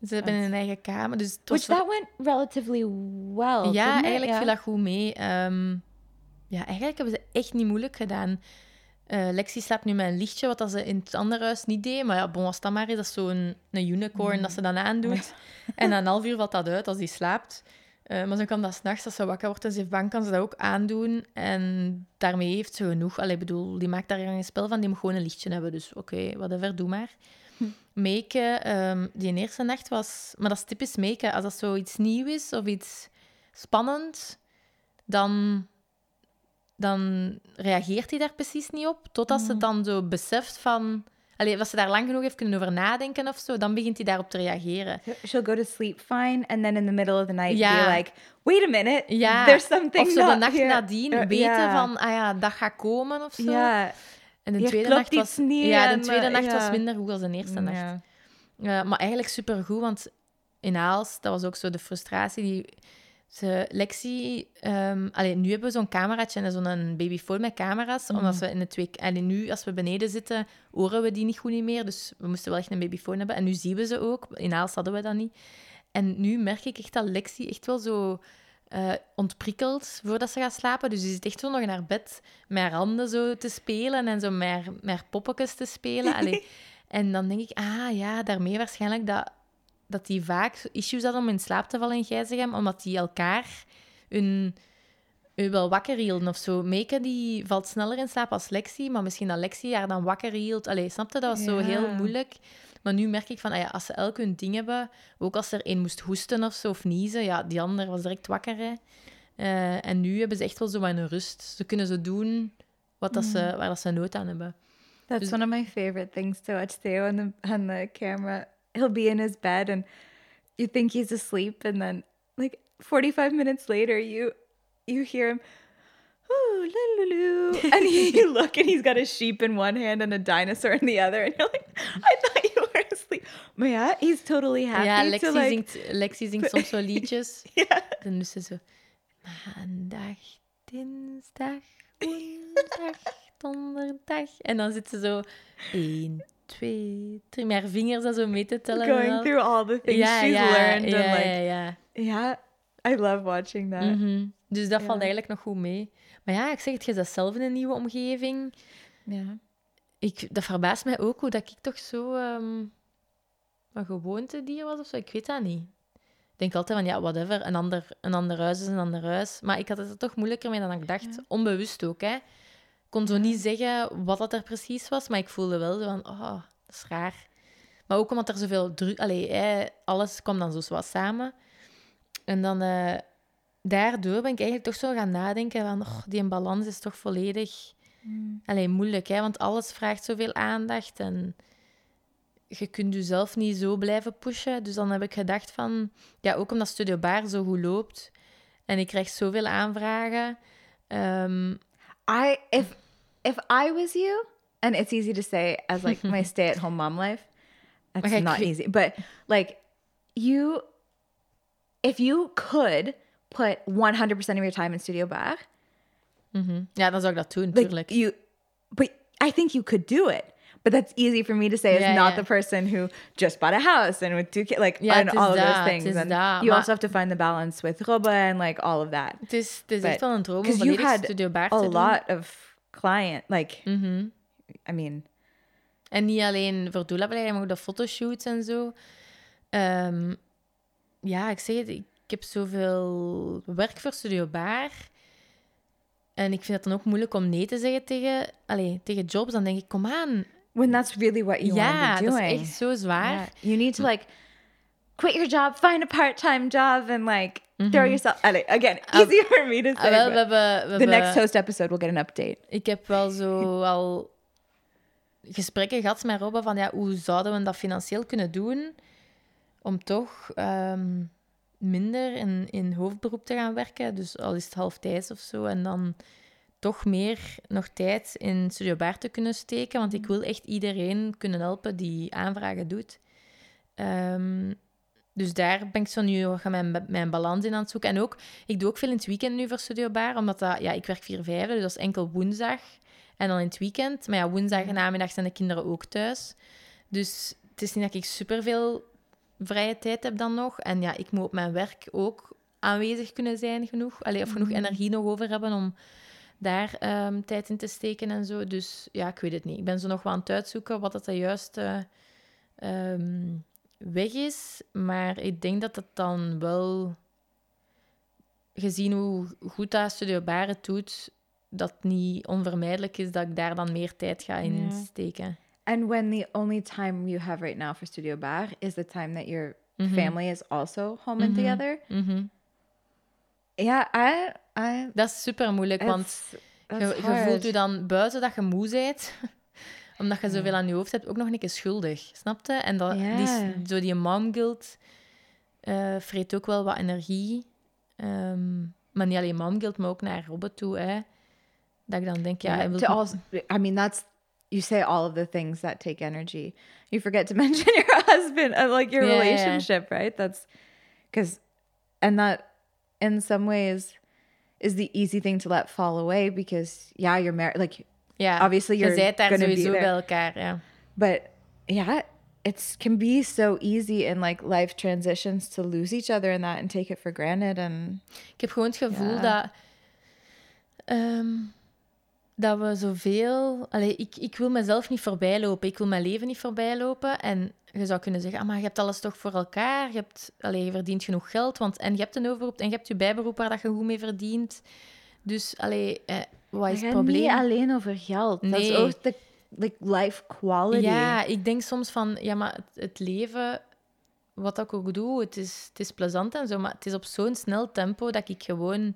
ze hebben een eigen kamer. Dus het was Which that went relatively well. Ja, eigenlijk viel dat goed mee. Ehm, ja, eigenlijk hebben ze echt niet moeilijk gedaan. Eh, Lexi slaapt nu met een lichtje, wat dat ze in het andere huis niet deed. Maar ja, bon, als dat maar is, dat is zo'n een unicorn dat ze dan aandoet. [LAUGHS] En na een half uur valt dat uit als die slaapt. Eh, maar zo kan dat s'nachts, als ze wakker wordt en ze heeft bang, kan ze dat ook aandoen. En daarmee heeft ze genoeg. Allee, bedoel, die maakt daar geen spel van, die moet gewoon een lichtje hebben. Dus oké, whatever, doe maar. Maken, ehm, die eerste nacht was... Maar dat is typisch maken. Als dat zoiets nieuw is of iets spannend, dan, dan reageert hij daar precies niet op. Totdat ze het dan zo beseft van... Allee, als ze daar lang genoeg heeft kunnen over nadenken of zo, dan begint hij daarop te reageren. She'll go to sleep fine, and then in the middle of the night Ja. be like, "Wait a minute, Ja, there's something of zo de nacht here." nadien Uh, weten van, ah ja, dat gaat komen of zo. Ja, En de Hier tweede nacht was, niet ja, de tweede nacht was minder goed als de eerste nacht. Ja. Ja, maar eigenlijk supergoed, want in Aals, dat was ook zo de frustratie. Die, ze, Lexi, ehm allee, nu hebben we zo'n cameraatje en zo'n babyfoon met camera's. Mhm. Omdat we in het week, allee, nu, als we beneden zitten, horen we die niet goed niet meer. Dus we moesten wel echt een babyfoon hebben. En nu zien we ze ook. In Aals hadden we dat niet. En nu merk ik echt dat Lexi echt wel zo eh, ontprikkelt voordat ze gaat slapen. Dus die zit echt zo nog in haar bed met haar handen zo te spelen en zo met haar, met haar poppetjes te spelen. [LAUGHS] Allee. en dan denk ik, ah ja, daarmee waarschijnlijk dat, dat die vaak issues hadden om in slaap te vallen in Gijzegem, omdat die elkaar hun, hun wel wakker hielden of zo. Meike die valt sneller in slaap als Lexi, maar misschien dat Lexi haar dan wakker hield. Allee, snapte? Dat was zo heel moeilijk. Maar nu merk ik van, ah ja, als ze elk hun ding hebben, ook als er één moest hoesten of zo, of niezen, ja, die ander was direct wakker. Hè. Eh, en nu hebben ze echt wel zo een rust. Ze kunnen zo doen wat dat ze, waar dat ze nood aan hebben. That's Dus- one of my favorite things to watch Theo on the on the camera. He'll be in his bed and you think he's asleep, and then like 45 minutes later, you you hear him. Ooh, lululu. [LAUGHS] and you look and he's got a sheep in one hand and a dinosaur in the other. And you're like, I thought you were asleep. Maar ja, he's totally happy ja, Lexi, like... zingt, Lexi zingt soms zo liedjes. Ja. Dan is ze zo... Maandag, dinsdag, [LAUGHS] woensdag, donderdag. En dan zit ze zo... 1, 2, 3... Met haar vingers dat zo mee te tellen. en Going through all the things she's learned. ja, and like, ja, ja. I love watching that. Mhm. Dus dat valt eigenlijk nog goed mee. Maar ja, ik zeg het, je zelf in een nieuwe omgeving. Ja. Ik, dat verbaast mij ook hoe dat ik toch zo ehm, een gewoontedier was of zo. Ik weet dat niet. Ik denk altijd van, ja, whatever, een ander, een ander huis is een ander huis. Maar ik had het er toch moeilijker mee dan ik dacht. Onbewust ook, hè. Ik kon zo niet zeggen wat dat er precies was, maar ik voelde wel zo van, oh, dat is raar. Maar ook omdat er zoveel druk... Allee, alles kwam dan zo wat samen. En dan... eh, daardoor ben ik eigenlijk toch zo gaan nadenken van, oh, die balans is toch volledig... Alleen moeilijk, hè? want alles vraagt zoveel aandacht en je kunt jezelf niet zo blijven pushen. Dus dan heb ik gedacht van, ja, ook omdat Studio Bar zo goed loopt en ik krijg zoveel aanvragen, Ehm, I if if I was you, and it's easy to say as like my [LAUGHS] stay-at-home mom life. That's Okay, not cre- easy, but like you, if you could put one hundred percent of your time in Studio Bar, ja, dan zou ik dat doen, like you, but I think you could do it. But that's easy for me to say as Yeah, not yeah. the person who just bought a house and with two kids, like yeah, and all of dat, those things. And dat, you maar- also have to find the balance with Robba and like all of that. Het is, het is But- echt wel een droom om Because you volledig had Studio a te doen. lot of client, like Mhm. I mean, En niet alleen voor doelabeleid, maar ook de fotoshoots en zo. Ehm, ja, ik zeg het, ik heb zoveel werk voor Studio Baar. En ik vind het dan ook moeilijk om nee te zeggen tegen, allee, tegen jobs. Dan denk ik, kom aan. when that's really what you want ja, to be dat doing. is echt zo zwaar. Yeah. You need to like quit your job, find a part-time job, and like throw yourself. Allee, Again, easy for me to say. we hebben, we the next host episode, we'll get an update. Ik heb wel zo [LAUGHS] al gesprekken gehad met Robbe van ja, hoe zouden we dat financieel kunnen doen om toch ehm, minder in, in hoofdberoep te gaan werken. Dus al is het halftijds of zo. En dan toch meer nog tijd in Studio Baar te kunnen steken. Want ik wil echt iedereen kunnen helpen die aanvragen doet. Ehm, dus daar ben ik zo nu mijn, mijn balans in aan het zoeken. En ook, ik doe ook veel in het weekend nu voor Studio Baar. Omdat dat, ja, ik werk vier vijfde, dus dat is enkel woensdag. En dan in het weekend. Maar ja, woensdag en namiddag zijn de kinderen ook thuis. Dus het is niet dat ik superveel vrije tijd heb dan nog. En ja, ik moet op mijn werk ook aanwezig kunnen zijn genoeg. Allee, of genoeg energie nog over hebben om daar ehm, tijd in te steken en zo. Dus ja, ik weet het niet. Ik ben zo nog wel aan het uitzoeken wat dat de juiste ehm, weg is. Maar ik denk dat het dan wel, gezien hoe goed dat Studio Bar het doet, dat niet onvermijdelijk is dat ik daar dan meer tijd ga in Ja. steken. And when the only time you have right now for Studio Bar is the time that your family is also home and together. Mhm. Yeah, I, I, Dat is super moeilijk, want je, je voelt je dan buiten dat je moe bent, [LAUGHS] omdat je zoveel aan je hoofd hebt, ook nog een keer schuldig. Snapte? En dat, die, Ja. zo die mom guilt eh, vreet ook wel wat energie. Ehm, maar niet alleen mom guilt, maar ook naar Robert toe. Hè. Dat ik dan denk, ja, wil to also, I mean, that's you say all of the things that take energy. You forget to [LAUGHS] mention your husband and like your yeah. relationship, right? That's because, and that in some ways is the easy thing to let fall away because yeah, you're married. Like, ja, obviously je you're bent daar be sowieso bij there. elkaar. Ja. but yeah, it's can be so easy in like life transitions to lose each other in that and take it for granted and Ik heb gewoon het gevoel dat, ehm, dat we zoveel... Allee, ik, ik wil mezelf niet voorbij lopen. Ik wil mijn leven niet voorbij lopen. En je zou kunnen zeggen, ah, maar je hebt alles toch voor elkaar. Je, hebt, allee, je verdient genoeg geld. Want, en je hebt een overroep en je hebt je bijberoep waar dat je goed mee verdient. Dus, allee, eh, wat is het probleem? Niet alleen over geld. Dat is Nee. ook de like life quality. Ja, ik denk soms van, ja, maar het, het leven, wat ik ook doe, het is, het is plezant en zo, maar het is op zo'n snel tempo dat ik gewoon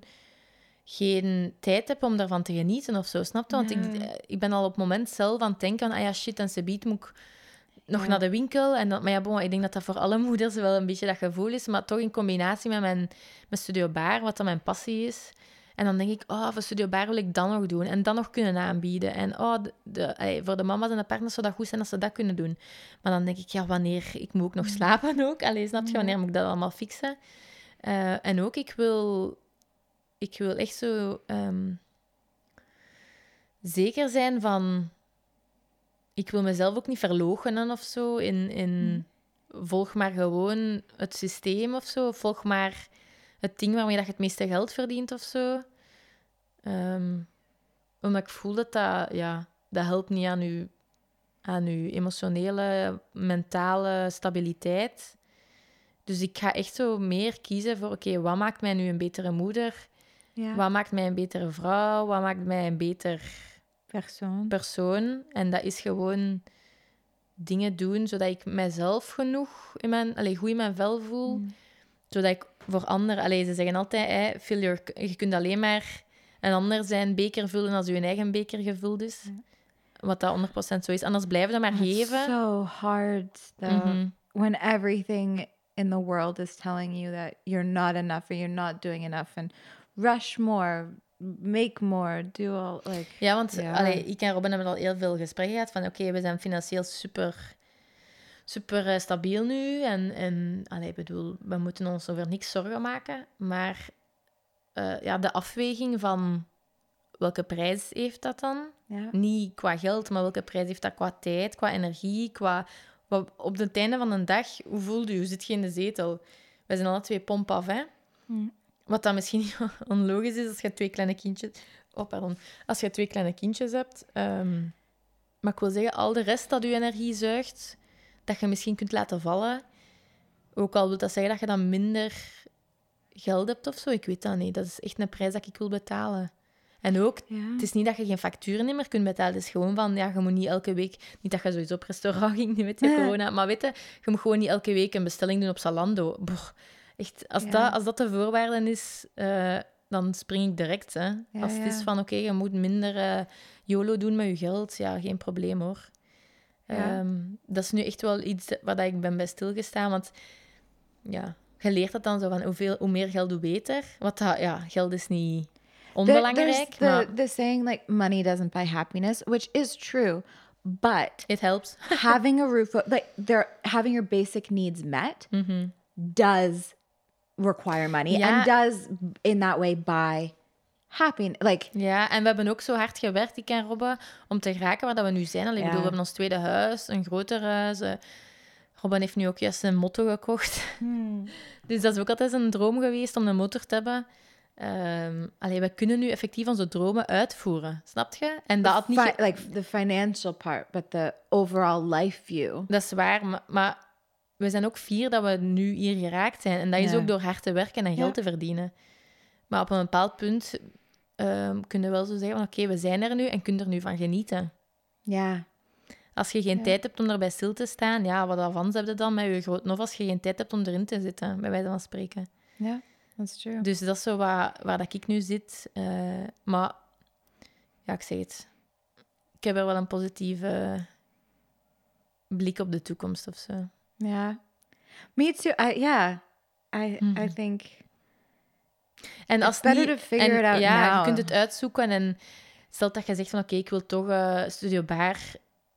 geen tijd heb om daarvan te genieten of zo, snap je? Want ik, Ja. eh, ik ben al op het moment zelf aan het denken van, ah ja, shit, en Sebiet moet ik nog Ja. naar de winkel. En dat, maar ja, bon, ik denk dat dat voor alle moeders wel een beetje dat gevoel is, maar toch in combinatie met mijn met Studio Baar, wat dan mijn passie is. En dan denk ik, oh, voor Studio Baar wil ik dat nog doen. En dat nog kunnen aanbieden. En oh, de, voor de mama's en de partners zou dat goed zijn als ze dat kunnen doen. Maar dan denk ik, ja, wanneer... Ik moet ook nog slapen ook. Allee, snap je? Wanneer moet ik dat allemaal fixen? Eh, en ook, ik wil... Ik wil echt zo... ehm, zeker zijn van... Ik wil mezelf ook niet verloochenen of zo in... in Volg maar gewoon het systeem of zo. Volg maar het ding waarmee dat je het meeste geld verdient of zo. Ehm, omdat ik voel dat dat, ja, dat helpt niet aan je, aan uw emotionele, mentale stabiliteit. Dus ik ga echt zo meer kiezen voor, oké, wat maakt mij nu een betere moeder? Ja. Wat maakt mij een betere vrouw? Wat maakt mij een beter Persoon. persoon? En dat is gewoon dingen doen zodat ik mijzelf genoeg in mijn, allee, goed in mijn vel voel Mm. zodat ik voor anderen... Allee, ze zeggen altijd, hè, fill your, je kunt alleen maar een ander zijn beker vullen als je eigen beker gevuld is. Wat dat 100% zo is. Anders blijven we maar It's geven. so hard though Mhm. when everything in the world is telling you that you're not enough or you're not doing enough and rush more make more, do all like. Ja, want allee, ik en Robin hebben al heel veel gesprekken gehad van oké, we zijn financieel super, super eh, stabiel nu. En, en allee, ik bedoel, we moeten ons over niks zorgen maken. Maar eh, ja, de afweging van welke prijs heeft dat dan? Ja. Niet qua geld, maar welke prijs heeft dat qua tijd, qua energie, qua... wat- Op het einde van de dag, hoe voel je? Hoe zit je in de zetel? Wij zijn alle twee pomp af, hè? Hm. Wat dan misschien [LAUGHS] onlogisch is als je twee kleine kindjes... Oh, pardon. Als je twee kleine kindjes hebt. ehm, maar ik wil zeggen, al de rest dat je energie zuigt, dat je misschien kunt laten vallen. Ook al wil dat zeggen dat je dan minder geld hebt of zo. Ik weet dat niet. Dat is echt een prijs dat ik wil betalen. En ook, Ja. het is niet dat je geen facturen niet meer kunt betalen. Het is gewoon van, ja, je moet niet elke week... Niet dat je sowieso op restaurant [LAUGHS] ging, nu met je Ja. corona. Maar weet je, je moet gewoon niet elke week een bestelling doen op Zalando. Boah, echt, als, Ja. dat, als dat de voorwaarde is, eh, dan spring ik direct. Hè. Als het is van, oké, je moet minder eh, YOLO doen met je geld, ja, geen probleem hoor. Ehm, dat is nu echt wel iets waar dat ik ben bij stilgestaan, want ja, je leert dat dan zo van, hoeveel, hoe meer geld, hoe beter. Want dat, ja, geld is niet onbelangrijk, the, maar the saying like money doesn't buy happiness, which is true, but [LAUGHS] it helps. [LAUGHS] having a roof, like there, having your basic needs met Mhm. does require money Ja. and does in that way buy happiness. Like Ja, en we hebben ook zo hard gewerkt, ik en Robbe, om te geraken waar dat we nu zijn. Allee, ik Ja. bedoel, we hebben ons tweede huis, een groter huis. Robin heeft nu ook juist een motto gekocht. [LAUGHS] Dus dat is ook altijd een droom geweest om een motor te hebben. Ehm allee, we kunnen nu effectief onze dromen uitvoeren, snap je? En dat had niet... ge- like the financial part, but the overall life view. Dat is waar, maar, maar we zijn ook fier dat we nu hier geraakt zijn. En dat is Ja. ook door hard te werken en geld Ja. te verdienen. Maar op een bepaald punt ehm kun je wel zo zeggen oké, we zijn er nu en kun je er nu van genieten. Yeah. Als je geen Ja. tijd hebt om erbij stil te staan, ja, wat avans heb je dan met je groot of als je geen tijd hebt om erin te zitten, bij wijze van spreken. Yeah, that's true. Dus dat is zo waar, waar dat ik nu zit. Eh, maar ja, ik zeg het. Ik heb er wel een positieve blik op de toekomst of zo. Yeah. Me too. I, yeah. I I Mhm. think En als niet, to figure en, it out ja, je kunt het uitzoeken en stel dat je zegt van oké, ik wil toch eh Studio Bar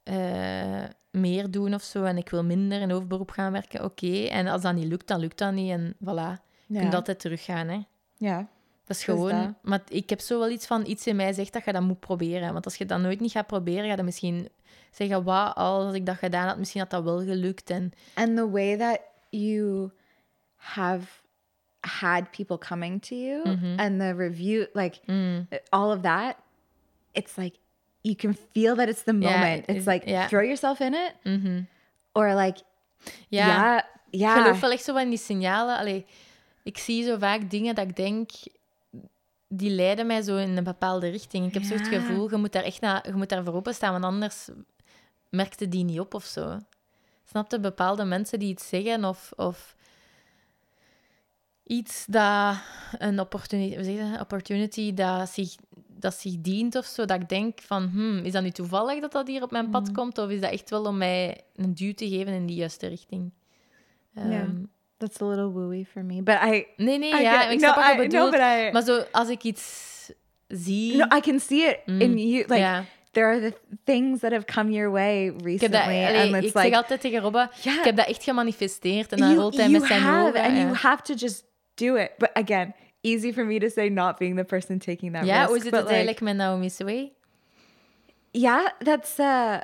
eh, meer doen of zo en ik wil minder in hoofdberoep gaan werken, oké. En als dat niet lukt, dan lukt dat niet en voilà. Je yeah. kunt altijd teruggaan, hè. yeah. Dat is Dus gewoon... dat. Maar ik heb zo wel iets van... Iets in mij zegt dat je dat moet proberen. Want als je dat nooit niet gaat proberen, ga je misschien zeggen... Wat als ik dat gedaan had, misschien had dat wel gelukt. En And the way that you have had people coming to you Mhm. and the review, like mm, all of that, it's like you can feel that it's the moment. it it's like yeah. throw yourself in it, mhm. or like Ja, yeah, ik geloof wel echt zo van die signalen. Allee, ik zie zo vaak dingen dat ik denk... Die leiden mij zo in een bepaalde richting. Ik heb zo het Ja. gevoel, je moet daar echt naar, je moet daar voor openstaan, want anders merkte die niet op of zo. Snap je? Bepaalde mensen die iets zeggen of, of iets dat een opportunity, opportunity dat zich, dat zich dient of zo, dat ik denk van, hmm, is dat nu toevallig dat dat hier op mijn pad komt of is dat echt wel om mij een duw te geven in die juiste richting? Ja. Ehm, that's a little wooey for me. But I, Nee, nee, I ja, get- ik no, snap wat je no, bedoelt. I, Maar zo, als ik iets zie... no, I can see it in Mm, you. Like there are the things that have come your way recently, Ik, heb dat, allee, and ik it's zeg like altijd tegen Robbe, Ja. ik heb dat echt gemanifesteerd. En dan rolt hij met zijn have, ogen. and you have to just do it. But again, easy for me to say, not being the person taking that ja, risk. hoe zit but het eigenlijk met Naomi's Way? Yeah, that's uh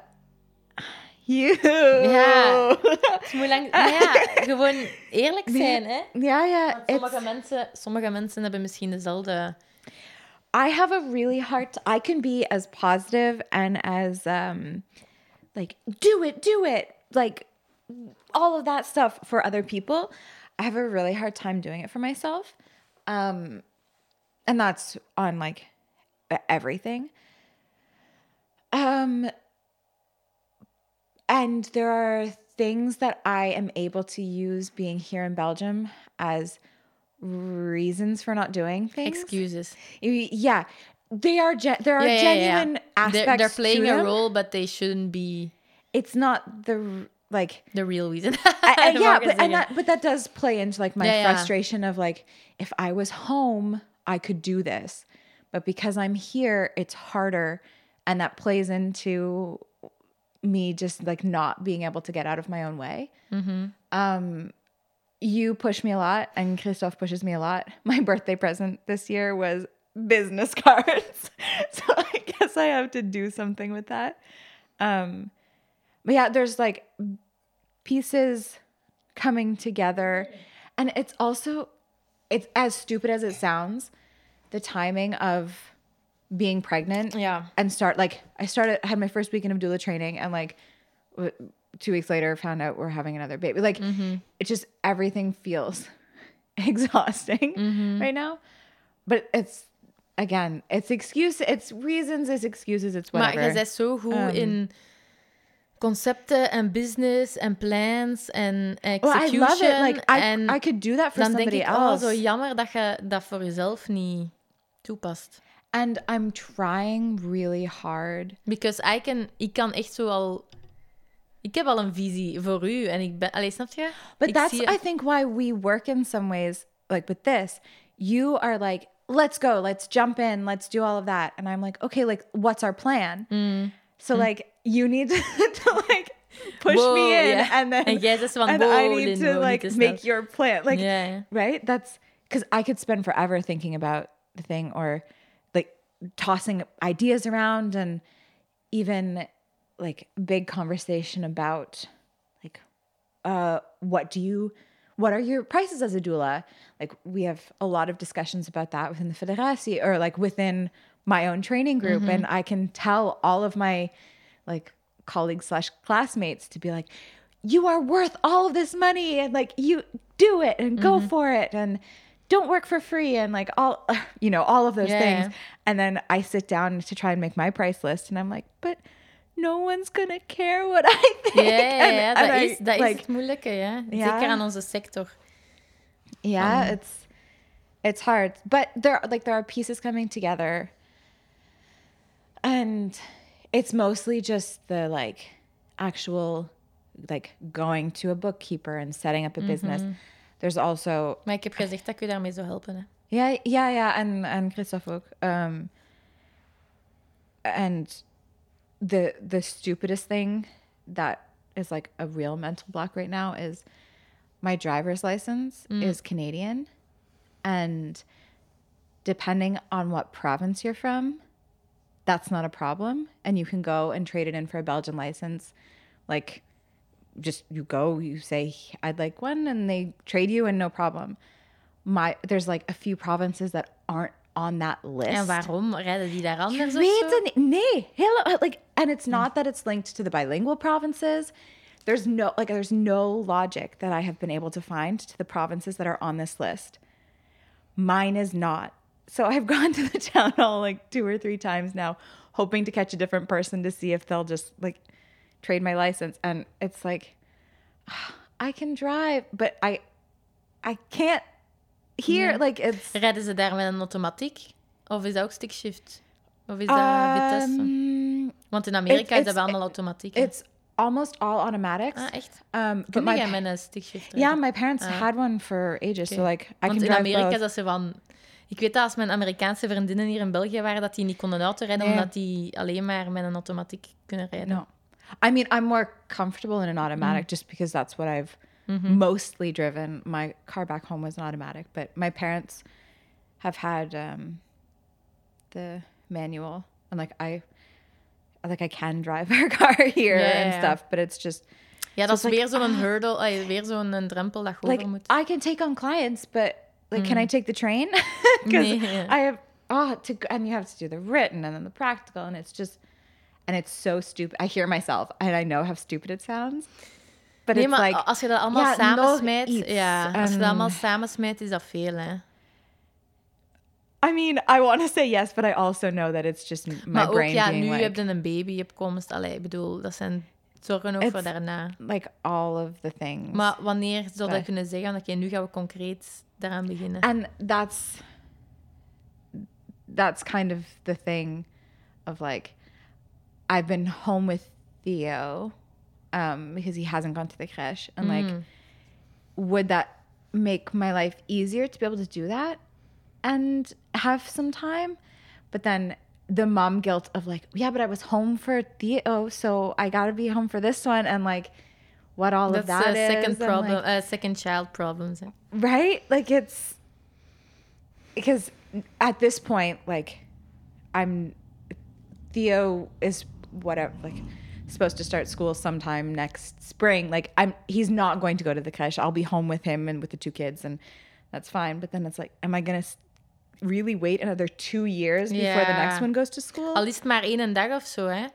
[SIGHS] you. Ja. Het is moeilijk. Maar [LAUGHS] ja, gewoon eerlijk zijn, hè? yeah, yeah. Want sommige It's, mensen, sommige mensen hebben misschien dezelfde... I have a really hard. I can be as positive and as um, like do it, do it, like all of that stuff for other people. I have a really hard time doing it for myself, um, and that's on like everything. Um, and there are things that I am able to use being here in Belgium as reasons for not doing things. Excuses. Yeah, they are. Gen- there are Yeah, yeah, yeah. genuine They're, aspects. they're playing a role, but they shouldn't be It's not the like. the real reason. I- I- [LAUGHS] yeah, but and that but that does play into like my Yeah, yeah. frustration of like if I was home, I could do this, but because I'm here, it's harder. And that plays into me just like not being able to get out of my own way. Um, you push me a lot, and Christophe pushes me a lot. [LAUGHS] My birthday present this year was business [LAUGHS] cards. so I guess I have to do something with that. Um, but yeah, there's like pieces coming together. And it's also, it's as stupid as it sounds, the timing of being pregnant Yeah. and start like I started I had my first weekend of doula training and like two weeks later found out we're having another baby. Like it just everything feels [LAUGHS] exhausting right now. But it's again, it's excuse, it's reasons, it's excuses, it's whatever. bent zo goed Um, in concepten en business en plans en well. I love it. Like I, I could do that for dan denk ik, oh, zo jammer dat je dat voor jezelf niet toepast. and I'm trying really hard. Because I can, ik kan echt zo al... Ik heb al een visie voor u en ik ben... Allee, snap je? But ik that's zie- I think why we work in some ways like with this. You are like, let's go, let's jump in, let's do all of that. And I'm like, okay, like what's our plan? Mm. So like you need to, [LAUGHS] to like push Wow, me in yeah. and then En jij zegt van, and I need to like make your plan. Like ja. right? That's because I could spend forever thinking about the thing or like tossing ideas around and even like big conversation about like uh what do you what are your prices as a doula like we have a lot of discussions about that within the federatie or like within my own training group and mm-hmm. i can tell all of my like colleagues slash classmates to be like you are worth all of this money and like you do it and go mm-hmm. for it and don't work for free and like all [LAUGHS] you know all of those Yeah. things and then i sit down to try and make my price list and i'm like but no one's gonna care what i [LAUGHS] think Ja, ja, And- ja, dat, I, is, dat like, is het moeilijke, ja. Ja. Zeker aan onze sector. yeah it's it's hard but there like there are pieces coming together and it's mostly just the like actual like going to a bookkeeper and setting up a business there's also Maar ik heb gezegd dat ik u daarmee zou helpen. Hè. yeah yeah yeah and and christoph ook um and the the stupidest thing that is like a real mental block right now is my driver's license is Canadian and depending on what province you're from that's not a problem and you can go and trade it in for a Belgian license like just you go you say I'd like one and they trade you and no problem my there's like a few provinces that aren't on that list En waarom? Rijden die daar anders of Weet zo? het niet. Nee, helemaal uh, like, and it's not that it's linked to the bilingual provinces. There's no like, there's no logic that I have been able to find to the provinces that are on this list. Mine is not. So I've [LAUGHS] gone to the town hall like two or three times now, hoping to catch a different person to see if they'll just like trade my license. And it's like, [SIGHS] I can drive, but I, I can't here. Like it's. Rijden ze daar met een automatiek? Of is dat ook stickshift? Of is dat vitesse? Um, Want in Amerika it's- is dat wel allemaal automatiek. hè. It's almost all automatics. Ah, echt? Um, but my met een stickshift yeah, my parents had one for ages, so like I Want can in drive Amerika both. is dat ze van... Ik weet dat als mijn Amerikaanse vriendinnen hier in België waren, dat die niet konden autorijden, Nee. omdat die alleen maar met een automatiek kunnen rijden. No, I mean I'm more comfortable in an automatic Mm. just because that's what I've Mm-hmm. mostly driven. My car back home was an automatic, but my parents have had um, the manual, and like I, like I can drive [LAUGHS] our car [LAUGHS] here Yeah, and yeah. stuff, but it's just Ja, dat is like, weer zo'n hurdle, ay, weer zo'n drempel dat je like over moet. I can take on clients, but like, can I take the train? Because Mm. Nee. I have oh to and you have to do the written and then the practical, and it's just and it's so stupid. I hear myself, and I know how stupid it sounds, but Nee, it's maar like als je dat allemaal ja, nog samensmijt, iets. ja, als je dat allemaal samensmijt, is dat veel, hè. I mean, I want to say yes, but I also know that it's just my Maar ook, ja, being nu like, heb je een baby op komst. Allee, ik bedoel, dat zijn zorgen ook voor daarna. like all of the things. Maar wanneer zou dat kunnen zeggen? Oké, nu gaan we concreet daaraan beginnen. and that's that's kind of the thing of like I've been home with Theo um because he hasn't gone to the creche and like would that make my life easier to be able to do that and have some time but then the mom guilt of like, yeah, but I was home for Theo, so I got to be home for this one, and like, what all That's of that a is, second and, problem, like, uh, second child problems. right? Like it's because at this point, like, I'm Theo is whatever, like supposed to start school sometime next spring. Like I'm, he's not going to go to the creche. I'll be home with him and with the two kids, and that's fine. But then it's like, am I gonna really wait another two years before the next one goes to school? Al is het maar één dag of zo, hè?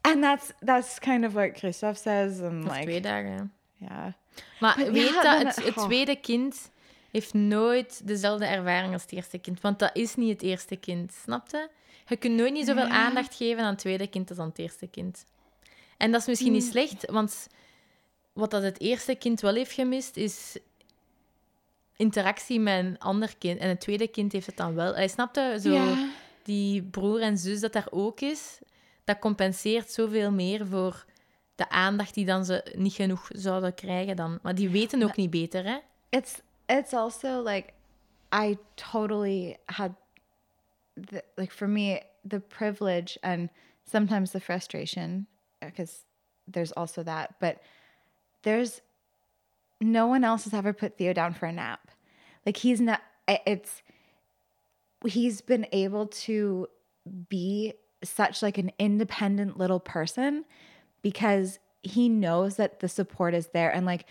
and that's that's kind of what Christophe says, and Of like, twee dagen. yeah, Maar weet ja, dat, het, het tweede kind heeft nooit dezelfde ervaring als het eerste kind. Want dat is niet het eerste kind, snapte? Je kunt nooit niet zoveel Ja. aandacht geven aan het tweede kind als aan het eerste kind. En dat is misschien Mm. niet slecht, want wat dat het eerste kind wel heeft gemist, is interactie met een ander kind. En het tweede kind heeft het dan wel. Hij snapte zo Ja. die broer en zus dat daar ook is. Dat compenseert zoveel meer voor de aandacht die dan ze niet genoeg zouden krijgen dan. Maar die weten ook niet beter, hè? it's it's also like I totally had the, like for me the privilege and sometimes the frustration because there's also that but there's no one else has ever put Theo down for a nap. Like he's not it's he's been able to be such like an independent little person because he knows that the support is there. And like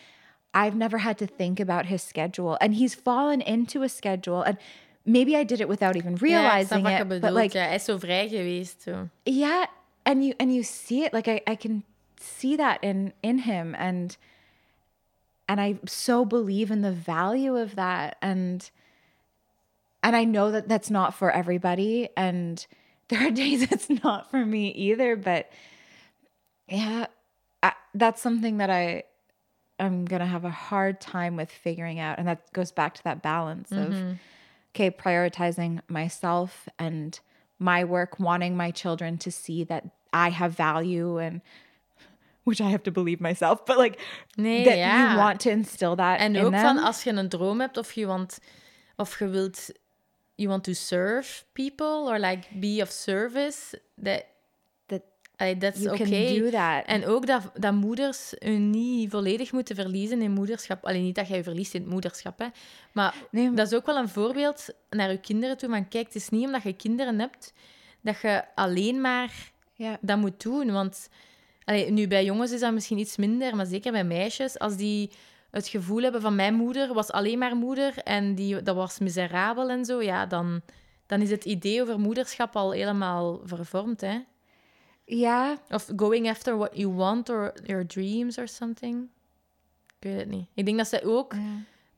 I've never had to think about his schedule. And he's fallen into a schedule. And maybe I did it without even Ja, ik snap realizing je it but like ja, hij is zo vrij geweest. Yeah and you and you see it. Like I, I can see that in in him. And and I so believe in the value of that. And and I know that that's not for everybody. And [LAUGHS] there are days it's not for me either. But yeah I, that's something that I I'm going to have a hard time with figuring out. And that goes back to that balance of mm-hmm. okay prioritizing myself and my work wanting my children to see that I have value and which I have to believe myself but like Nee, that ja. you want to instill that En in ook them. van als je een droom hebt of je want of je wilt you want to serve people or like be of service that that that's you okay. can do that En ook dat, dat moeders hun niet volledig moeten verliezen in moederschap. Alleen niet dat jij je verliest in het moederschap, hè. Maar Nee, maar- dat is ook wel een voorbeeld naar je kinderen toe. Van kijk, het is niet omdat je kinderen hebt dat je alleen maar ja dat moet doen. Want allee, nu bij jongens is dat misschien iets minder, maar zeker bij meisjes, als die het gevoel hebben van mijn moeder was alleen maar moeder en die, dat was miserabel en zo, ja, dan, dan is het idee over moederschap al helemaal vervormd, hè. ja Of going after what you want or your dreams or something. Ik weet het niet. Ik denk dat ze ook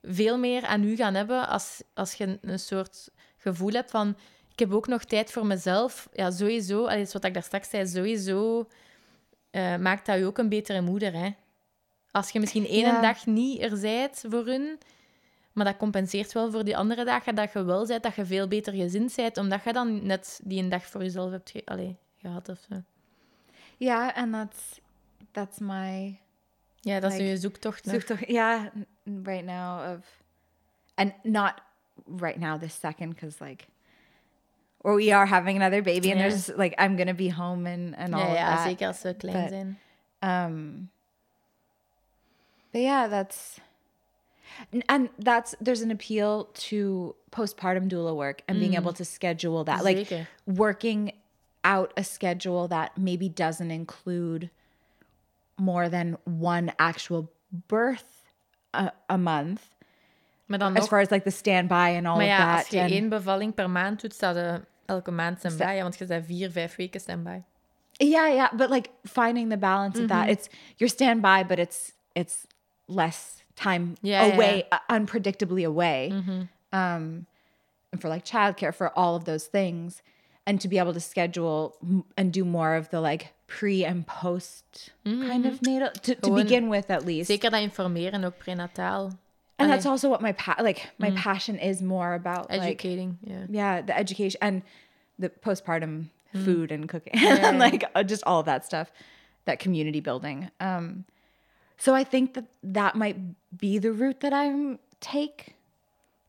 veel meer aan u gaan hebben als, als je een soort gevoel hebt van... Ik heb ook nog tijd voor mezelf. Ja, sowieso. Dat is wat ik daar straks zei. Sowieso eh, maakt dat je ook een betere moeder, hè. Als je misschien één Ja. dag niet er zijt voor hun... Maar dat compenseert wel voor die andere dagen dat je wel bent, dat je veel beter gezind bent, omdat je dan net die een dag voor jezelf hebt ge- allee, gehad of zo. ja and that's that's my Ja, dat is je zoektocht. nog. zoektocht yeah n- right now of and not right now this second because like or we are having another baby and Yeah. there's like i'm gonna be home and and all Ja, of ja that zeker als ze klein But- zijn. um but yeah that's and that's there's an appeal to postpartum doula work and being able to schedule that like Zeker. working out a schedule that maybe doesn't include more than one actual birth a, a month Maar dan as nog, far as like the standby and all maar of ja, that als je and- één bevalling per maand doet, staat er elke maand stand-by. Ja, want je bent vier, vijf weken stand-by. Yeah, yeah, but like finding the balance of that. Mm-hmm. It's you're standby, but it's it's less time Yeah, yeah, away, uh, unpredictably away. Mm-hmm. Um, and for like childcare, for all of those things, and to be able to schedule and do more of the like pre and post kind of natal to, to. Begin with at least. Zeker dat informeren, ook prenataal. And that's also what my pa- like Mm. my passion is more about educating. ja. yeah the education and the postpartum Mm. food and cooking [LAUGHS] and like uh, just all of that stuff that community building um so i think that that might be the route that i'm take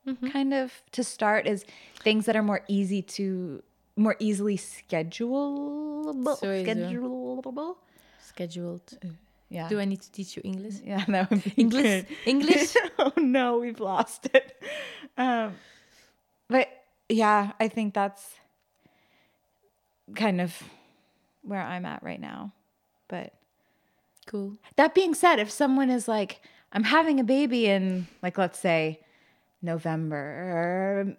Mm-hmm. kind of to start is things that are more easy to more easily schedulable. Sowieso. Schedulable. Scheduled. Yeah. Do I need to teach you English? [LAUGHS] Yeah, that would be English? good. English? [LAUGHS] oh no, we've lost it. Um, but yeah, I think that's kind of where I'm at right now. But Cool. that being said, if someone is like, I'm having a baby in, like, let's say November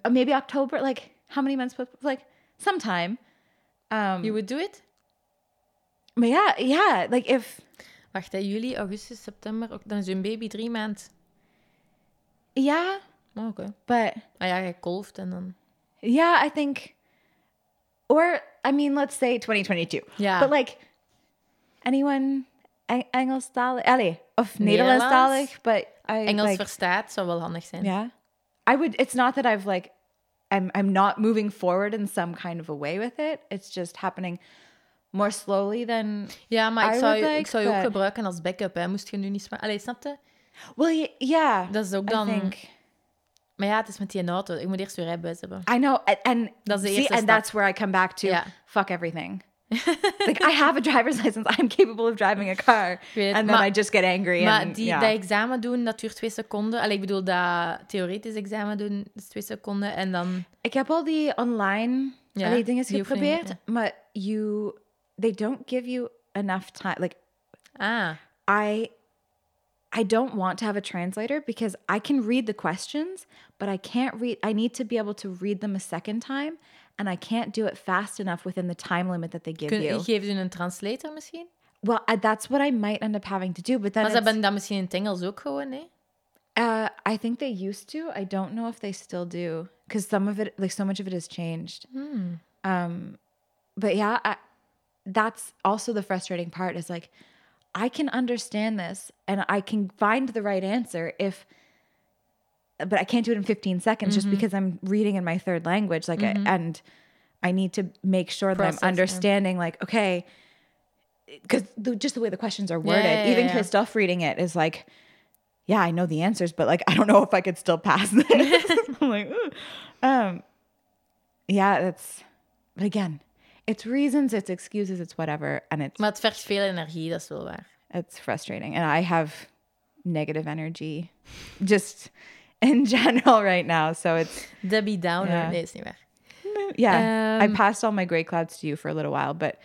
or maybe October, like, how many months? Like, sometime. Um, You would do it? but yeah, yeah, like if, Wacht, hè, juli, augustus, september. Dan is hun baby drie maanden. yeah, Oh, Oké. but Ah ja, je kolft en dan... yeah, I think, or I mean, let's say 2022. Ja. But like anyone Eng- Engelstalig, allee, of Nederlands? Nederlandstalig, but I Engels like, verstaat zou wel handig zijn. yeah. I would. It's not that I've like, I'm I'm not moving forward in some kind of a way with it. It's just happening more slowly than. Ja, maar ik zou, je, ik zou je ook gebruiken als backup. Hè. Moest je nu niet... Allee, snap je? Well, y- yeah. Dat is ook I dan... think Maar ja, het is met die auto. Ik moet eerst weer rijbewijs hebben. I know, and, and Dat is de see, eerste and stap. that's where I come back to. Ja. Fuck everything. [LAUGHS] like I have a driver's license. I'm capable of driving a car, and then maar- I just get angry. Maar and, die, yeah. dat examen doen, dat duurt twee seconden. Allee, ik bedoel, dat theoretisch examen doen, is twee seconden. En dan... Ik heb al die online Ja, allee, dingen geprobeerd, maar you they don't give you enough time. Like Ah, I I don't want to have a translator because I can read the questions, but I can't read I need to be able to read them a second time and I can't do it fast enough within the time limit that they give kun, you. geven ze een translator misschien? Well, I, that's what I might end up having to do, but then Maar ze hebben dat misschien in het Engels ook gewoon, hè? uh, I think they used to. I don't know if they still do because some of it, like so much of it, has changed. Um, but yeah, I, that's also the frustrating part. Is like I can understand this and I can find the right answer if, but I can't do it in 15 seconds just because I'm reading in my third language. Like, I, and I need to make sure that Process, yeah. I'm understanding. Like, okay, because just the way the questions are worded, yeah, even yeah. Christoph reading it is like yeah, I know the answers, but like I don't know if I could still pass this. [LAUGHS] I'm like, "Ooh." um, yeah, that's. But again, it's reasons, it's excuses, it's whatever, and it's Maar het vergt veel energie, dat is wel waar. it's frustrating, and I have negative energy, just in [LAUGHS] general right now. So it's Debbie Downer. Nee, is niet waar. yeah. I Um, passed all my gray clouds to you for a little while, but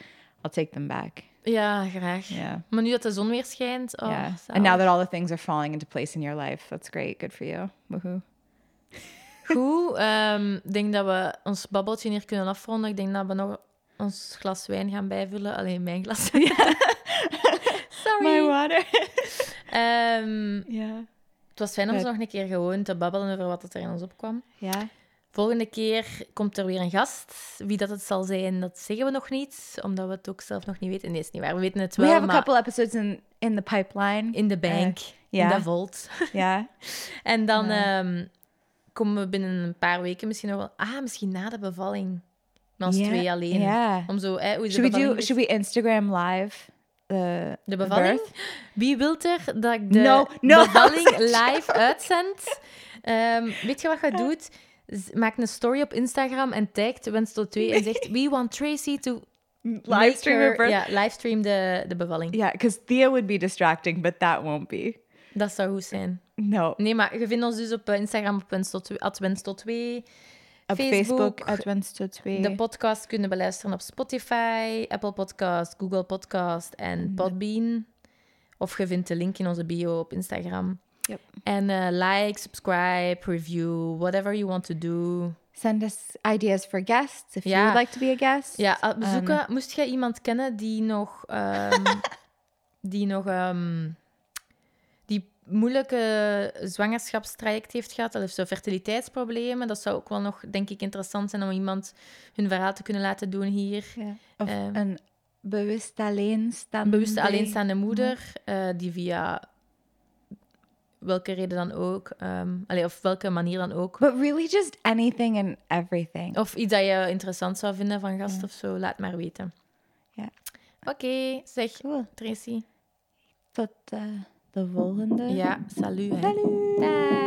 I'll take them back. Ja, graag. Yeah. Maar nu dat de zon weer schijnt... Oh, yeah. And now that all the things are falling into place in your life, that's great. Good for you. Woohoo. Goed, ehm, ik denk dat we ons babbeltje hier kunnen afronden. Ik denk dat we nog ons glas wijn gaan bijvullen. Alleen mijn glas. [LAUGHS] [LAUGHS] My Sorry. water. [LAUGHS] Ehm, yeah. het was fijn om zo nog een keer gewoon te babbelen over wat er in ons opkwam. Yeah. Volgende keer komt er weer een gast. Wie dat het zal zijn, dat zeggen we nog niet. Omdat we het ook zelf nog niet weten. Nee, is niet waar. We weten het We wel, have a maar couple episodes in in the pipeline. in de bank. ja. In de vault. yeah. En dan Ja. ehm, komen we binnen een paar weken misschien nog wel... Ah, misschien na de bevalling. Met ons Yeah, twee alleen. yeah. Om zo, hè, hoe Should we do? is. Should we Instagram live the De bevalling? birth? Wie wilt er dat ik de No, no. bevalling [LAUGHS] live uitzend? Ehm, weet je wat je doet? Maak een story op Instagram en tagt Wenstel 2 en zegt... We want Tracy to Live make stream her- her birth? Ja, livestream de, de bevalling. Yeah, because Thea would be distracting, but that won't be. Dat zou goed zijn. No. Nee, maar je vindt ons dus op eh, Instagram op Wenstel 2, at Wenstel 2. Op Facebook, Facebook, Advent 2. De podcast kunnen beluisteren op Spotify, Apple Podcast, Google Podcast en Podbean. Of je vindt de link in onze bio op Instagram. Yep. En eh, like, subscribe, review, whatever you want to do. Send us ideas for guests if you would like to be a guest. Ja, bezoeken. moest jij iemand kennen die nog... ehm, [LAUGHS] die nog... ehm, moeilijke zwangerschapstraject heeft gehad, of zo fertiliteitsproblemen. Dat zou ook wel nog, denk ik, interessant zijn om iemand hun verhaal te kunnen laten doen hier. Ja. Of Ehm, een bewust alleenstaande. bewuste alleenstaande moeder, eh, die via welke reden dan ook, ehm, allee, of welke manier dan ook, But really just anything and everything. of iets dat je interessant zou vinden van gast of zo, laat maar weten. Ja. Oké, zeg Cool. Tracy. Tot eh, de volgende. Ja, salut. hè. Salut. Dag.